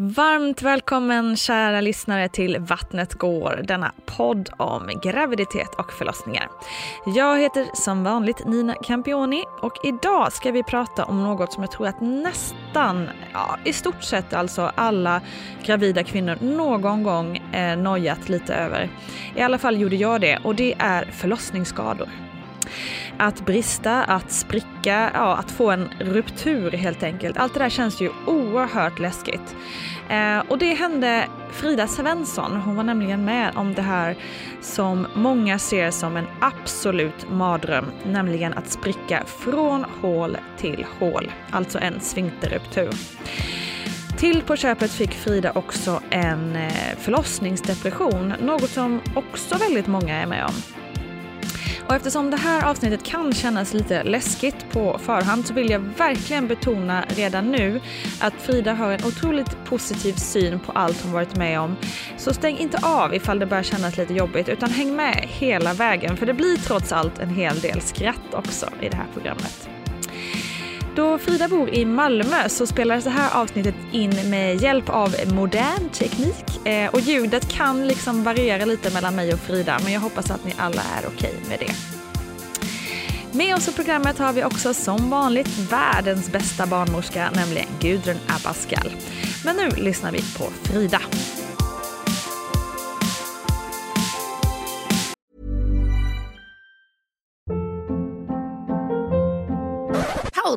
Varmt välkommen kära lyssnare till Vattnet går, denna podd om graviditet och förlossningar. Jag heter som vanligt Nina Campioni och idag ska vi prata om något som jag tror att nästan, ja, i stort sett alltså alla gravida kvinnor någon gång eh, nojat lite över. I alla fall gjorde jag det och det är förlossningsskador. Att brista, att spricka, ja, att få en ruptur helt enkelt. Allt det där känns ju oerhört läskigt. Eh, och det hände Frida Svensson. Hon var nämligen med om det här som många ser som en absolut mardröm, nämligen att spricka från hål till hål, alltså en sfinkterruptur. Till på köpet fick Frida också en eh, förlossningsdepression, något som också väldigt många är med om. Och eftersom det här avsnittet kan kännas lite läskigt på förhand så vill jag verkligen betona redan nu att Frida har en otroligt positiv syn på allt hon varit med om. Så stäng inte av ifall det börjar kännas lite jobbigt utan häng med hela vägen för det blir trots allt en hel del skratt också i det här programmet. Då Frida bor i Malmö så spelades det här avsnittet in med hjälp av modern teknik eh, och ljudet kan liksom variera lite mellan mig och Frida men jag hoppas att ni alla är okej okay med det. Med oss i programmet har vi också som vanligt världens bästa barnmorska, nämligen Gudrun Abascal. Men nu lyssnar vi på Frida.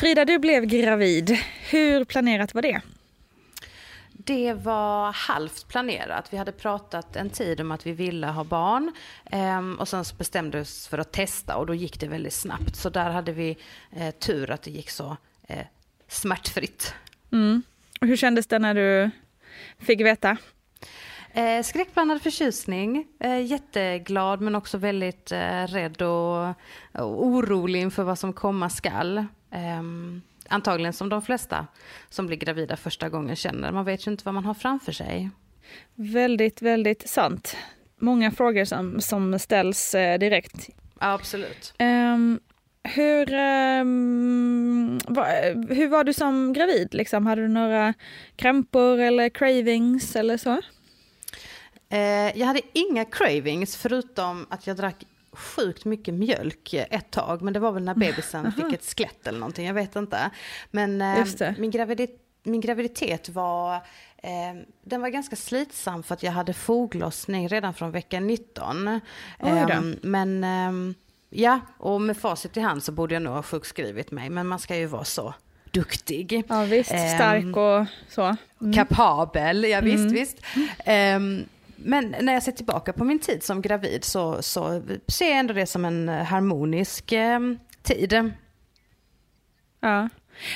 Frida, du blev gravid. Hur planerat var det? Det var halvt planerat. Vi hade pratat en tid om att vi ville ha barn. Ehm, och sen bestämde vi oss för att testa och då gick det väldigt snabbt. Så där hade vi eh, tur att det gick så eh, smärtfritt. Mm. Hur kändes det när du fick veta? Eh, skräckblandad förtjusning, eh, jätteglad men också väldigt eh, rädd och, och orolig inför vad som komma skall. Um, antagligen som de flesta som blir gravida första gången känner. Man vet ju inte vad man har framför sig. Väldigt, väldigt sant. Många frågor som, som ställs eh, direkt. Ja, absolut. Um, hur, um, va, hur var du som gravid? Liksom? Hade du några krämpor eller cravings eller så? Eh, jag hade inga cravings förutom att jag drack sjukt mycket mjölk ett tag. Men det var väl när bebisen fick ett skelett eller någonting, jag vet inte. Men eh, min, graviditet, min graviditet var, eh, den var ganska slitsam för att jag hade foglossning redan från vecka 19. Eh, men ehm, ja, och med facit i hand så borde jag nog ha sjukskrivit mig. Men man ska ju vara så duktig. Ja visst, ehm, stark och så. Mm. Kapabel, ja visst, mm. visst. Um, men när jag ser tillbaka på min tid som gravid så, så ser jag ändå det som en harmonisk eh, tid. Ja.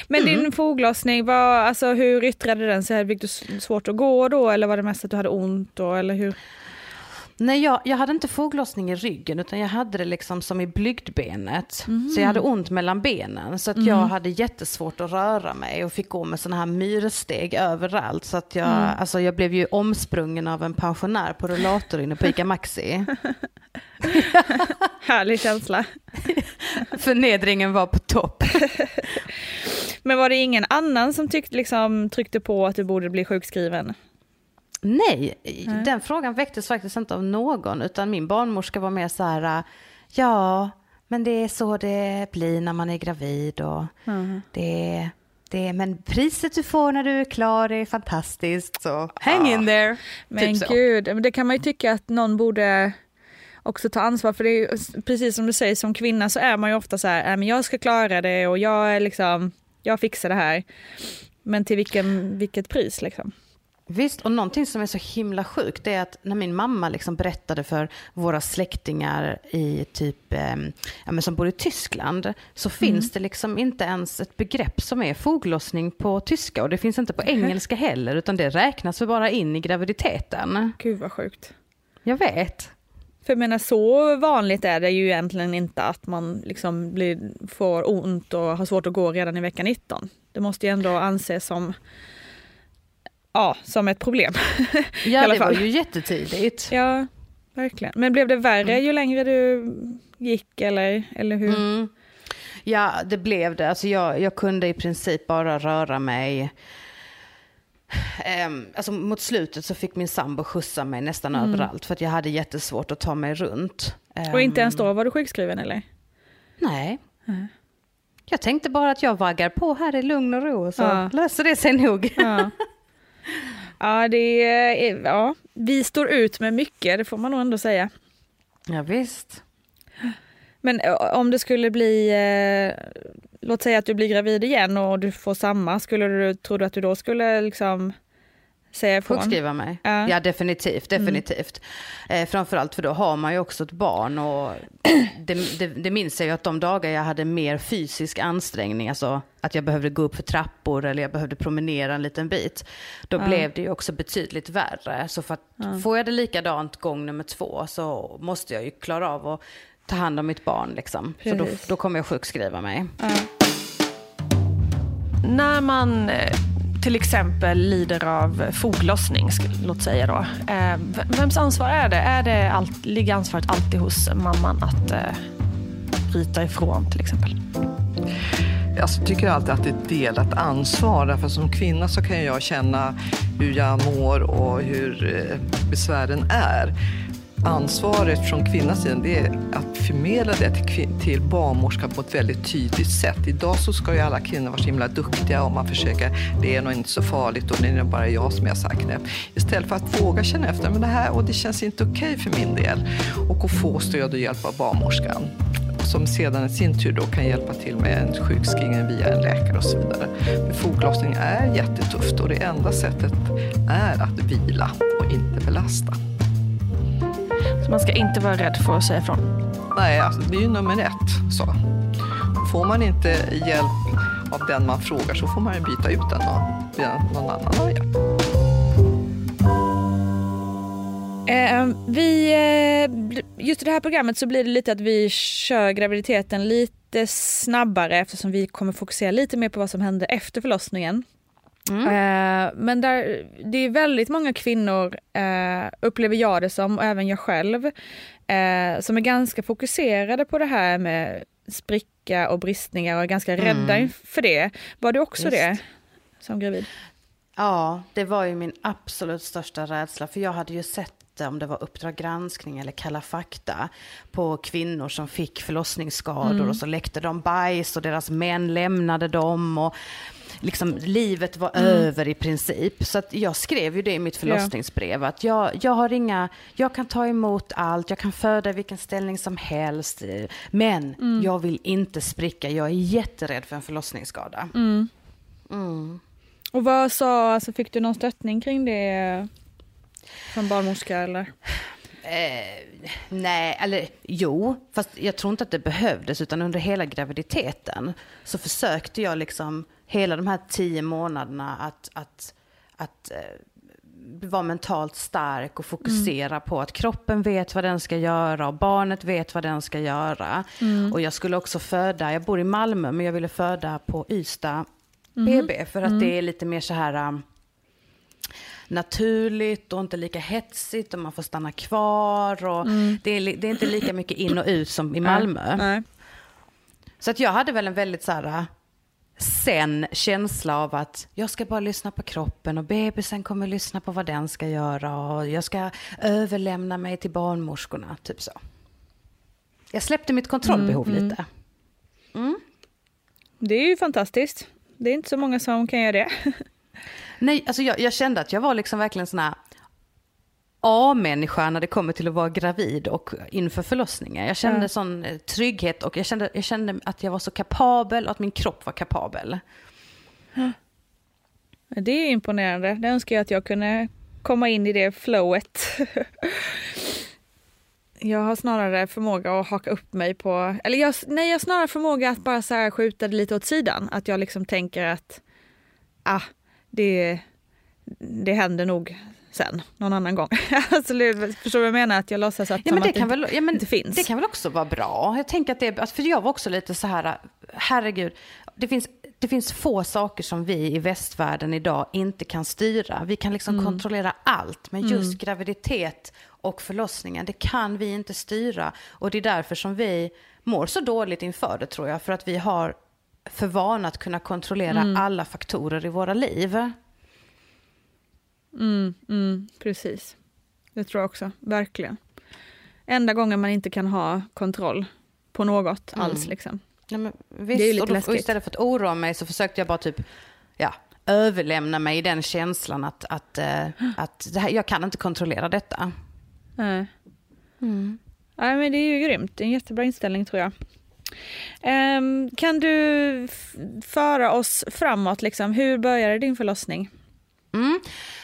Men mm. din foglossning, var, alltså, hur yttrade den sig? Fick du svårt att gå då eller var det mest att du hade ont då? Eller hur? Nej, jag, jag hade inte foglossning i ryggen utan jag hade det liksom som i blygdbenet. Mm. Så jag hade ont mellan benen. Så att mm. jag hade jättesvårt att röra mig och fick gå med sådana här myrsteg överallt. Så att jag, mm. alltså jag blev ju omsprungen av en pensionär på rullator inne på ICA Maxi. Härlig känsla. Förnedringen var på topp. Men var det ingen annan som tyckte, liksom, tryckte på att du borde bli sjukskriven? Nej, Nej, den frågan väcktes faktiskt inte av någon, utan min barnmorska var mer så här, ja, men det är så det blir när man är gravid och mm. det, det, men priset du får när du är klar är fantastiskt, så hang in there. Men typ gud, det kan man ju tycka att någon borde också ta ansvar för det är ju, precis som du säger som kvinna så är man ju ofta så här, äh, men jag ska klara det och jag är liksom, jag fixar det här. Men till vilken, vilket pris liksom? Visst, och någonting som är så himla sjukt är att när min mamma liksom berättade för våra släktingar i typ, eh, ja, som bor i Tyskland, så mm. finns det liksom inte ens ett begrepp som är foglossning på tyska och det finns inte på engelska heller, utan det räknas för bara in i graviditeten. Gud vad sjukt. Jag vet. För jag menar så vanligt är det ju egentligen inte att man liksom blir, får ont och har svårt att gå redan i vecka 19. Det måste ju ändå anses som ja, som ett problem. Ja, det var ju jättetidigt. Ja, verkligen. Men blev det värre mm. ju längre du gick eller, eller hur? Mm. Ja, det blev det. Alltså jag, jag kunde i princip bara röra mig. Um, alltså mot slutet så fick min sambo skjutsa mig nästan mm. överallt för att jag hade jättesvårt att ta mig runt. Um, och inte ens då var du sjukskriven eller? Nej. Mm. Jag tänkte bara att jag vaggar på här i lugn och ro så ja. löser det sig nog. Ja. Ja, det är, ja, vi står ut med mycket, det får man nog ändå säga. Ja, visst. Men om det skulle bli, eh, låt säga att du blir gravid igen och du får samma, skulle du, tror du att du då skulle liksom säga ifrån. Sjukskriva mig? Ja. ja, definitivt. definitivt. Mm. Eh, framförallt för då har man ju också ett barn och det, det, det minns jag ju att de dagar jag hade mer fysisk ansträngning, alltså att jag behövde gå upp för trappor eller jag behövde promenera en liten bit, då ja. blev det ju också betydligt värre. Så för att ja. får jag det likadant gång nummer två så måste jag ju klara av att ta hand om mitt barn liksom. Så då, då kommer jag sjukskriva mig. Ja. När man eh, till exempel lider av foglossning, låt säga då. Eh, vems ansvar är det? Är det allt, ligger ansvaret alltid hos mamman att eh, bryta ifrån till exempel? Jag tycker alltid att det är ett delat ansvar. Därför som kvinna så kan jag känna hur jag mår och hur eh, besvären är ansvaret från kvinnans sida det är att förmedla det till, till barnmorskan på ett väldigt tydligt sätt. Idag så ska ju alla kvinnor vara så himla duktiga och man försöker, det är nog inte så farligt och det är nog bara jag som har sagt det. Istället för att våga känna efter, men det här och det känns inte okej okay för min del. Och att få stöd och hjälp av barnmorskan som sedan i sin tur då kan hjälpa till med en sjukskrivning via en läkare och så vidare. För foglossning är jättetufft och det enda sättet är att vila och inte belasta. Så man ska inte vara rädd för att säga ifrån? Nej, alltså, det är ju nummer ett. Så. Får man inte hjälp av den man frågar så får man ju byta ut den och be någon annan ha hjälp. Eh, vi eh, just i det här programmet så blir det lite att vi kör graviditeten lite snabbare eftersom vi kommer fokusera lite mer på vad som händer efter förlossningen. Eh, men där, det är väldigt många kvinnor, eh, upplever jag det som, och även jag själv, eh, som är ganska fokuserade på det här med spricka och bristningar och är ganska rädda för det. Var du också Visst. det som gravid? Ja, det var ju min absolut största rädsla. För jag hade ju sett om det var Uppdrag granskning eller Kalla fakta på kvinnor som fick förlossningsskador och så läckte de bajs och deras män lämnade dem. Och liksom, livet var över i princip. Så jag skrev ju det i mitt förlossningsbrev. Att jag, jag har inga, jag kan ta emot allt, jag kan föda i vilken ställning som helst. eh, Men jag vill inte spricka, jag är jätterädd för en förlossningsskada. Och vad sa, alltså fick du någon stöttning kring det från barnmorska eller? Eh, nej, eller jo, fast jag tror inte att det behövdes, utan under hela graviditeten så försökte jag liksom hela de här tio månaderna att, att, att eh, vara mentalt stark och fokusera på att kroppen vet vad den ska göra och barnet vet vad den ska göra. Och jag skulle också föda, jag bor i Malmö, men jag ville föda på Ystad BB för att det är lite mer så här um, naturligt och inte lika hetsigt och man får stanna kvar. Och det, är, det är inte lika mycket in och ut som i Malmö. Så att jag hade väl en väldigt så här uh, sen känsla av att jag ska bara lyssna på kroppen och bebisen kommer lyssna på vad den ska göra och jag ska överlämna mig till barnmorskorna, typ så. Jag släppte mitt kontrollbehov lite. Det är ju fantastiskt. Det är inte så många som kan göra det. Nej, alltså jag, jag kände att jag var liksom verkligen sån här A-människa när det kommer till att vara gravid och inför förlossningen. Jag kände Ja. sån eh, trygghet och jag kände, jag kände att jag var så kapabel och att min kropp var kapabel. Det är imponerande. Det önskar jag att jag kunde komma in i det flowet. Jag har snarare förmåga att haka upp mig på, eller jag, nej jag har snarare förmåga att bara så här skjuta det lite åt sidan. Att jag liksom tänker att, ah, det, det händer nog sen, någon annan gång. alltså, det- förstår du vad jag menar? Att jag låtsas att, Ja, men det, kan inte, väl, ja, men inte finns. det kan väl också vara bra. Jag tänker att det alltså, för jag var också lite så här, herregud, det finns, det finns få saker som vi i västvärlden idag inte kan styra. Vi kan liksom Mm. kontrollera allt, men just graviditet och förlossningen, det kan vi inte styra. Och det är därför som vi mår så dåligt inför det tror jag, för att vi har för vana att kunna kontrollera Mm. alla faktorer i våra liv. Mm, mm, precis. Det tror jag också, verkligen. Enda gången man inte kan ha kontroll på något alls. Liksom. Ja, men Det visst, är ju lite och, då, och läskigt. istället för att oroa mig så försökte jag bara typ, ja, överlämna mig i den känslan att, att, eh, att det här, jag kan inte kontrollera detta. Nej. Nej, men det är ju grymt. Det är en jättebra inställning tror jag. Ehm, kan du föra oss framåt? Liksom? Hur började din förlossning? Mm.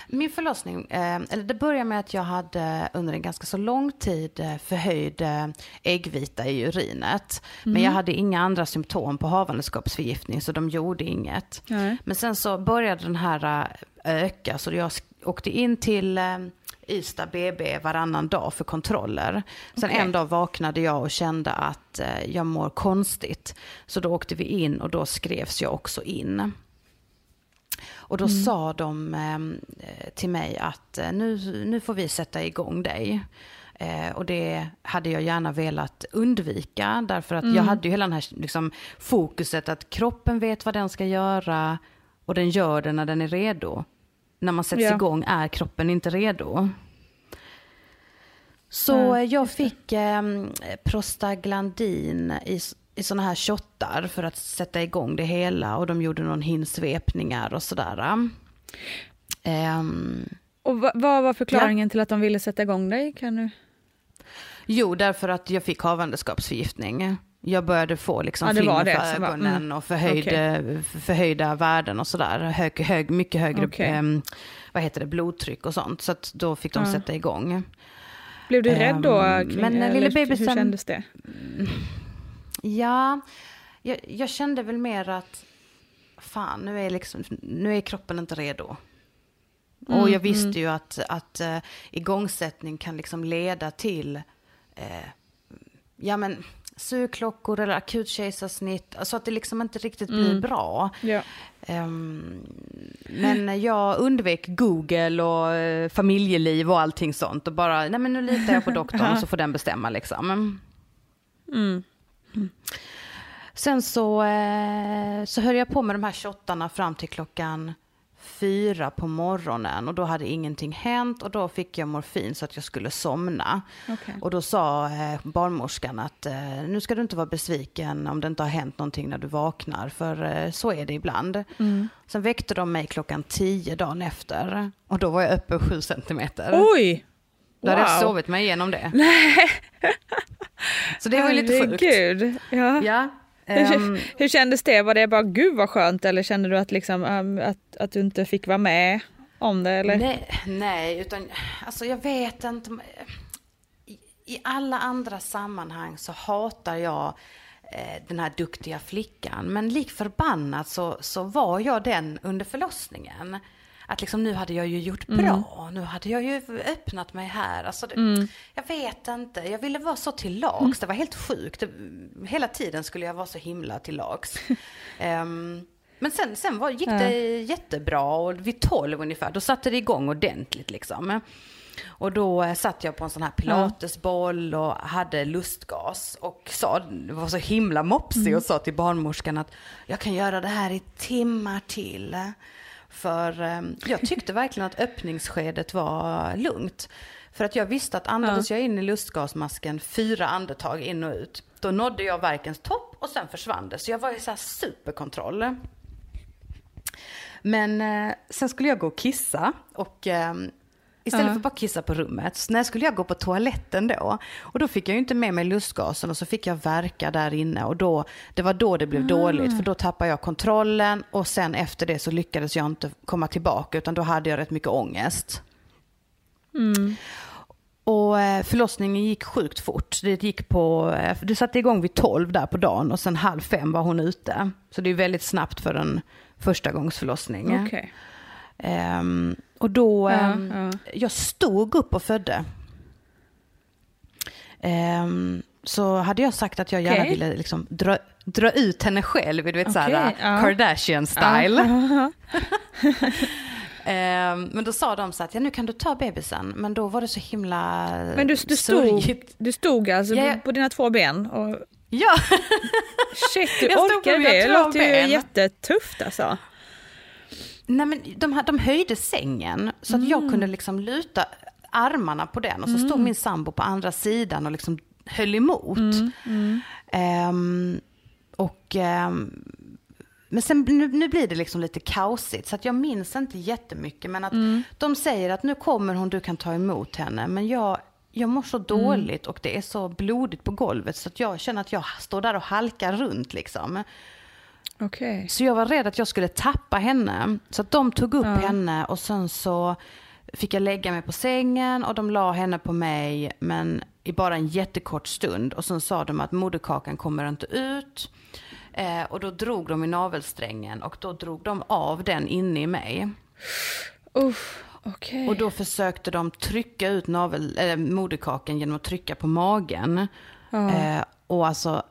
Min förlossning, eh, eller det började med att jag hade under en ganska så lång tid eh, förhöjd eh, äggvita i urinet. Men jag hade inga andra symptom på havandeskapsförgiftning så de gjorde inget. Nej. Men sen så började den här öka så jag åkte in till Ystad BB varannan dag för kontroller. Sen Okej. en dag vaknade jag och kände att jag mår konstigt. Så då åkte vi in och då skrevs jag också in. Och då sa de eh, till mig att eh, nu, nu får vi sätta igång dig. Eh, och det hade jag gärna velat undvika. Därför att jag hade ju hela den här liksom, fokuset att kroppen vet vad den ska göra. Och den gör det när den är redo. När man sätts Ja. igång är kroppen inte redo. Så Ja, jag fick eh, prostaglandin i, i sådana här shottar för att sätta igång det hela. Och de gjorde någon hinsvepningar och sådär. Ehm, Och va- vad var förklaringen till att de ville sätta igång dig? Kan du? jo, därför att jag fick havandeskapsförgiftning. Jag började få liksom Ja, det för var- ögonen mm. och förhöjda, förhöjda värden och sådär. Hög, hög, mycket högre Okej. ehm, vad heter det, blodtryck och sånt. Så att då fick de Ja. sätta igång. Blev du rädd då? Ehm, Kring, men, eller lille Hur kändes det? Ja, jag, jag kände väl mer att fan, nu är, liksom, nu är kroppen inte redo. och jag visste ju att, att uh, igångsättning kan liksom leda till eh, ja men sugklockor eller akut kejsarsnitt. Så att det liksom inte riktigt blir bra. Ja. Ehm, men jag undvek Google och eh, familjeliv och allting sånt. Och bara, nej men nu litar jag på doktorn och så får den bestämma liksom. Sen så, eh, så höll jag på med de här shottarna fram till klockan fyra på morgonen och då hade ingenting hänt och då fick jag morfin så att jag skulle somna. Okej. Och då sa eh, barnmorskan att eh, nu ska du inte vara besviken om det inte har hänt någonting när du vaknar för så är det ibland. Sen väckte de mig klockan tio dagen efter och då var jag uppe sju centimeter. Oj! Då hade jag Wow. sovit mig igenom det. Så det var ju lite sjukt. Herregud. Ja. Ja. Hur, ehm, hur kändes det? Var det bara gud vad skönt eller kände du att, liksom, um, att, att du inte fick vara med om det? Eller? Nej, nej, utan alltså jag vet inte. I, I alla andra sammanhang så hatar jag eh, den här duktiga flickan. Men lik förbannat så, så var jag den under förlossningen. Att liksom nu hade jag ju gjort bra, nu hade jag ju öppnat mig här. Alltså det, Jag vet inte, jag ville vara så till lags, det var helt sjukt. Det, hela tiden skulle jag vara så himla till lags. Ehm, men sen, sen var, gick det jättebra och vid 12 ungefär, då satte det igång ordentligt liksom. Och då eh, satt jag på en sån här pilatesboll och hade lustgas och sa, var så himla mopsig och sa till barnmorskan att jag kan göra det här i timmar till. För eh, jag tyckte verkligen att öppningsskedet var lugnt. För att jag visste att andades jag in i lustgasmasken fyra andetag in och ut, då nådde jag verkens topp och sen försvann det. Så jag var i så här superkontroll. Men eh, sen skulle jag gå och kissa och eh, istället för bara kissa på rummet, så när skulle jag gå på toaletten då? Och då fick jag ju inte med mig lustgasen och så fick jag verka där inne och då, det var då det blev dåligt för då tappade jag kontrollen och sen efter det så lyckades jag inte komma tillbaka utan då hade jag rätt mycket ångest. Och eh, förlossningen gick sjukt fort. Det gick på, eh, det satte igång vid 12 där på dagen och sen halv fem var hon ute. Så det är väldigt snabbt för en första gångs förlossning. Okej. Ehm, och då, ehm, jag stod upp och födde. Ehm, så hade jag sagt att jag gärna Okej. ville liksom dra, dra ut henne själv, du vet Okej, såhär ja. Kardashian-style. Ehm, men då sa de så att ja, nu kan du ta bebisen, men då var det så himla Men du, du, stod, du stod alltså Ja, på, dina två ben och Ja, shit, du Jag orkar det. Det låter ju jättetufft alltså. Nej, men de, här- de höjde sängen så att jag kunde liksom luta armarna på den och så stod min sambo på andra sidan och liksom höll emot. Ehm, och, ehm, men sen, nu, nu blir det liksom lite kaosigt så att jag minns inte jättemycket. Men att de säger att nu kommer hon, du kan ta emot henne. Men jag, jag mår så dåligt och det är så blodigt på golvet så att jag känner att jag står där och halkar runt liksom. Okej. Så jag var rädd att jag skulle tappa henne. Så att de tog upp henne och sen så fick jag lägga mig på sängen och de la henne på mig men i bara en jättekort stund. Och sen sa de att moderkakan kommer inte ut. Eh, och då drog de i navelsträngen och då drog de av den inne i mig. Uff, okej. Och då försökte de trycka ut navel, äh, moderkakan genom att trycka på magen. Eh, och alltså,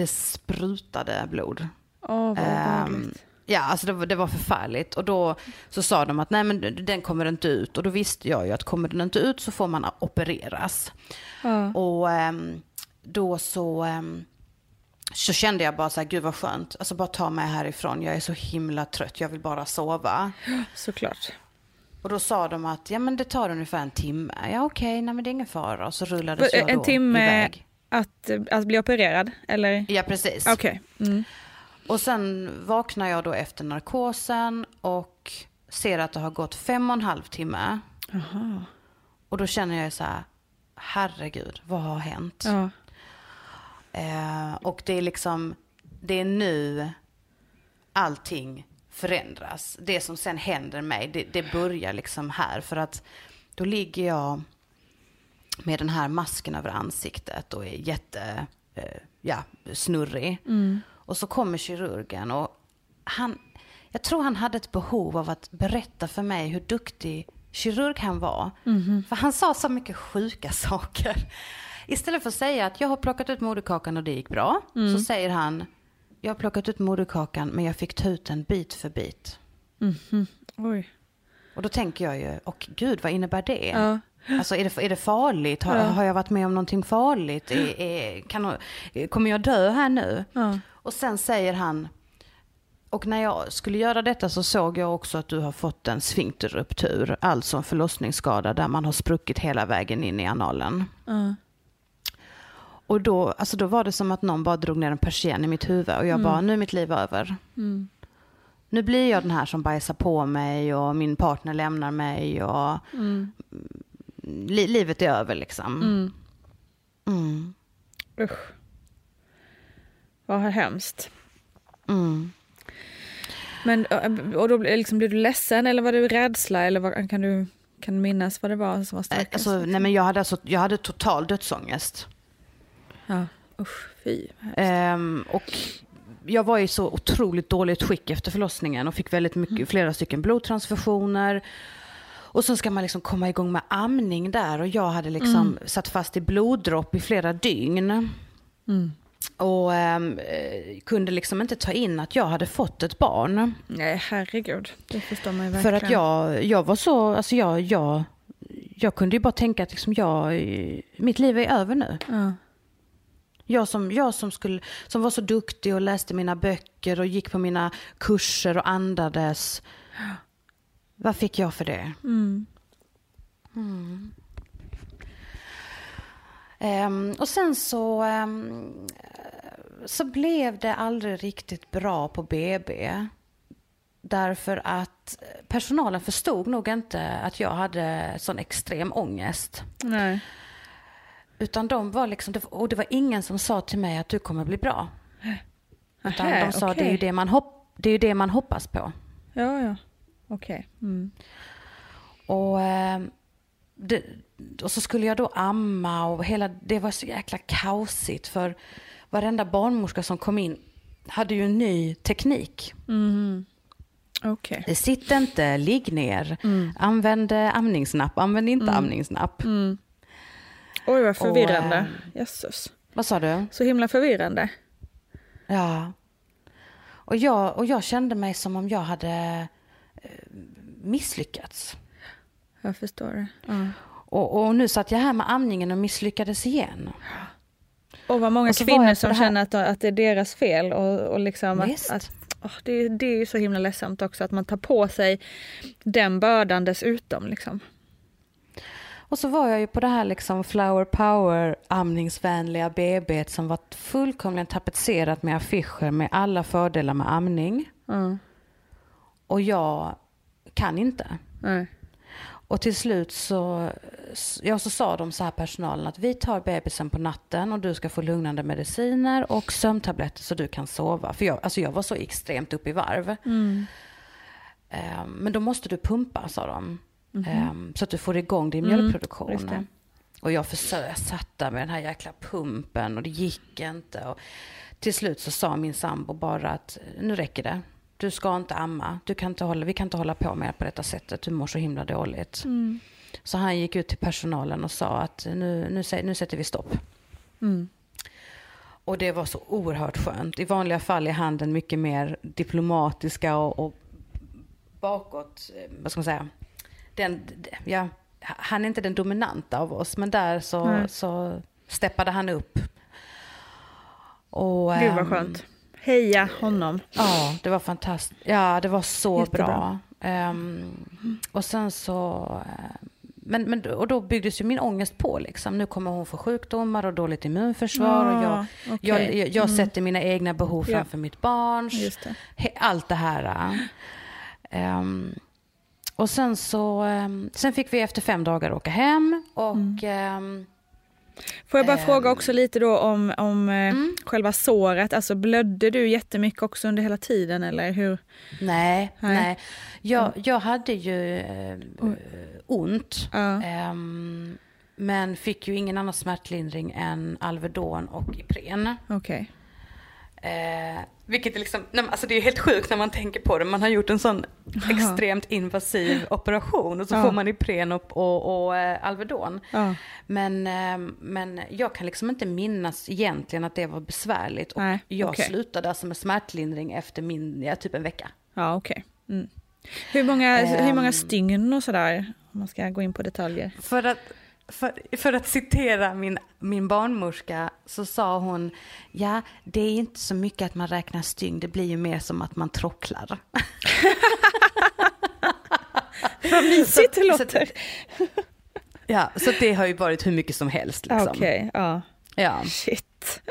det sprutade blod. Åh, vad obehagligt. ja, alltså det var, det var förfärligt. Och då så sa de att nej men den kommer inte ut. Och då visste jag ju att kommer den inte ut så får man opereras. Och ehm, då så, ehm, så kände jag bara så här, gud vad skönt. Alltså bara ta mig härifrån, jag är så himla trött, jag vill bara sova. Såklart. Och då sa de att ja men det tar ungefär en timme. Ja okej, nej men det är ingen fara. Och så rullades jag då En timme iväg. Att, att bli opererad, eller? Ja precis. Okej. Mm. Och sen vaknar jag då efter narkosen och ser att det har gått fem och en halv timme. Och då känner jag så här, herregud, vad har hänt? Ja. Eh, och det är liksom, det är nu allting förändras. Det som sen händer mig, det, det börjar liksom här. För att då ligger jag med den här masken över ansiktet och är jätte, eh, ja, snurrig. Och så kommer kirurgen och han, jag tror han hade ett behov av att berätta för mig hur duktig kirurg han var. För han sa så mycket sjuka saker. Istället för att säga att jag har plockat ut moderkakan och det gick bra, Mm. så säger han, jag har plockat ut moderkakan men jag fick ta ut den bit för bit. Oj. Och då tänker jag ju, och gud vad innebär det? Ja. Alltså är det, är det farligt? Har, har jag varit med om någonting farligt? Är, är, kan, kommer jag dö här nu? Ja. Och sen säger han, och när jag skulle göra detta så såg jag också att du har fått en sfinkterruptur, alltså en förlossningsskada där man har spruckit hela vägen in i analen. Ja. Och då, alltså då var det som att någon bara drog ner en persienn i mitt huvud och jag bara, nu är mitt liv över. Nu blir jag den här som bajsar på mig och min partner lämnar mig och li- livet är över liksom. Mm. Usch. Vad hemskt. Mm. Men, och då liksom, blir du ledsen eller var det rädsla? Eller vad, kan, du, kan minnas vad det var som var starkast? Alltså, nej men jag hade, alltså, jag hade total dödsångest. ja. Usch, fy. Ehm, och jag var i så otroligt dåligt skick efter förlossningen och fick väldigt mycket, flera stycken blodtransfusioner. Och så ska man liksom komma igång med amning där och jag hade liksom satt fast i bloddropp i flera dygn. Och ehm, eh, kunde liksom inte ta in att jag hade fått ett barn. Nej, herregud. Det förstår man ju För verkligen. att jag, jag var så, alltså jag, jag, jag kunde ju bara tänka att liksom jag, mitt liv är över nu. Ja. Jag som, jag som, skulle, som var så duktig och läste mina böcker och gick på mina kurser och andades. Vad fick jag för det? Mm. Ehm, och sen så, ehm, så blev det aldrig riktigt bra på BB. Därför att personalen förstod nog inte att jag hade sån extrem ångest. Nej. Utan de var liksom, och det var ingen som sa till mig att du kommer bli bra. Utan Nähä, de sa okej. det är ju det man, hopp, det är det man hoppas på. Ja, ja. Okej. Mm. Och, eh, det, och så skulle jag då amma och hela, det var så jäkla kaosigt för varenda barnmorska som kom in hade ju en ny teknik. Okej. Det sitter inte, ligg ner, använd eh, amningsnapp, använd inte amningsnapp. Oj, vad förvirrande. ehm, Jösses. Vad sa du? Så himla förvirrande. Ja. Och jag, och jag kände mig som om jag hade misslyckats. Jag förstår det. Ja. Och, och nu satt jag här med amningen och misslyckades igen. Och vad många Och kvinnor som känner att, att det är deras fel. Och, och liksom Visst. att, att, åh, det, det är ju så himla ledsamt också att man tar på sig den bördan dessutom. Liksom. Och så var jag ju på det här liksom flower power amningsvänliga BB som var fullkomligen tapetserat med affischer med alla fördelar med amning. Ja. Och jag kan inte. Nej. Och till slut så, ja, så sa de så här personalen att vi tar bebisen på natten och du ska få lugnande mediciner och sömntabletter så du kan sova. För jag, alltså jag var så extremt upp i varv. Ehm, men då måste du pumpa, sa de. Ehm, så att du får igång din mjölkproduktion. just det. Och jag försökte, satt där med den här jäkla pumpen och det gick inte. Och till slut så sa min sambo bara att nu räcker det. Du ska inte amma. Du kan inte hålla, vi kan inte hålla på med på detta sättet. Du mår så himla dåligt. Så han gick ut till personalen och sa att nu, nu, nu sätter vi stopp. Och det var så oerhört skönt. I vanliga fall är han den mycket mer diplomatiska och, och bakåt, eh, vad ska man säga, den, ja, han är inte den dominanta av oss, men där så, så steppade han upp. Och, Gud vad ehm, skönt. Heja honom. Ja, det var fantastiskt. Ja, det var så Jättebra. bra. Ehm, och sen så... eh, Men, men, och då byggdes ju min ångest på. Liksom. Nu kommer hon få sjukdomar och dåligt immunförsvar. och jag, Ah, okej. jag, jag, jag sätter mina egna behov Ja. framför mitt barns. Just det. Allt det här. Ehm, och sen så... ehm, sen fick vi efter fem dagar åka hem. Och... Mm. Får jag bara Ehm. fråga också lite då om, om eh, Mm. själva såret. Alltså blödde du jättemycket också under hela tiden eller hur? Nej, Nej. nej. Jag, jag hade ju eh, ont. Ja. Ehm, men fick ju ingen annan smärtlindring än Alvedon och Ipren. Okej. Eh, vilket är liksom, alltså det är helt sjukt när man tänker på det. Man har gjort en sån extremt invasiv operation och så Ja. får man Ipren och, och, eh, Alvedon. Ja. Men, eh, men jag kan liksom inte minnas egentligen att det var besvärligt. Och Nej, jag okej. slutade alltså med smärtlindring efter min, ja, typ en vecka. Ja, okej. Mm. Hur, många, hur många stygn och sådär? Om man ska gå in på detaljer. För att, för, för att citera min, min barnmorska så sa hon, ja det är inte så mycket att man räknar stygn, det blir ju mer som att man trocklar. Vad mysigt det Så- låter. Ja, så det har ju varit hur mycket som helst liksom. Okej, ja. Ja. Shit.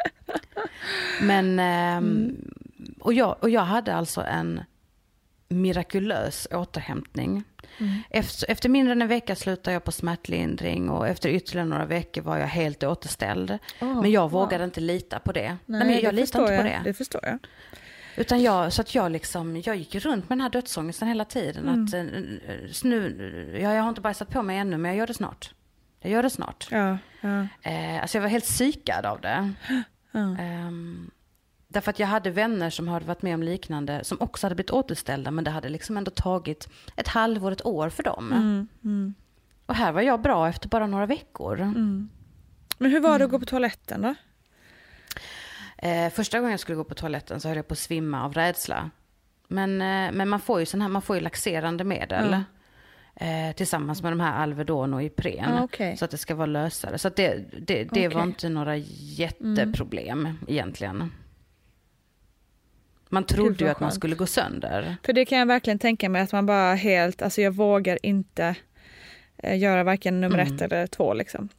Men, ehm, och, jag, och jag hade alltså en mirakulös återhämtning. Efter, efter mindre än en vecka slutade jag på smärtlindring och efter ytterligare några veckor var jag helt återställd. Oh, men jag vågade inte lita på det. Nej, men jag det litar inte jag. på det. Det förstår jag. Utan jag, så att jag liksom, jag gick runt med den här dödsångesten hela tiden. Mm. Att, eh, nu, ja, jag har inte bajsat på mig ännu men jag gör det snart. Jag gör det snart. Ja, ja. Eh, alltså jag var helt psykad av det. Ja. Ehm, därför att jag hade vänner som hade varit med om liknande, som också hade blivit återställda, men det hade liksom ändå tagit ett halvår, ett år för dem. Mm, Och här var jag bra efter bara några veckor. Men hur var det att Mm. gå på toaletten då? Eh, första gången jag skulle gå på toaletten så höll jag på att svimma av rädsla. Men, eh, men man får ju sån här, man får ju laxerande medel. Eh, tillsammans med de här Alvedon och Ipren. Ah, okej. Så att det ska vara lösare. Så det, det, det var Okej. inte några jätteproblem egentligen. Man trodde ju att man skulle gå sönder. För det kan jag verkligen tänka mig att man bara helt, alltså jag vågar inte eh, göra varken nummer Mm. ett eller två liksom.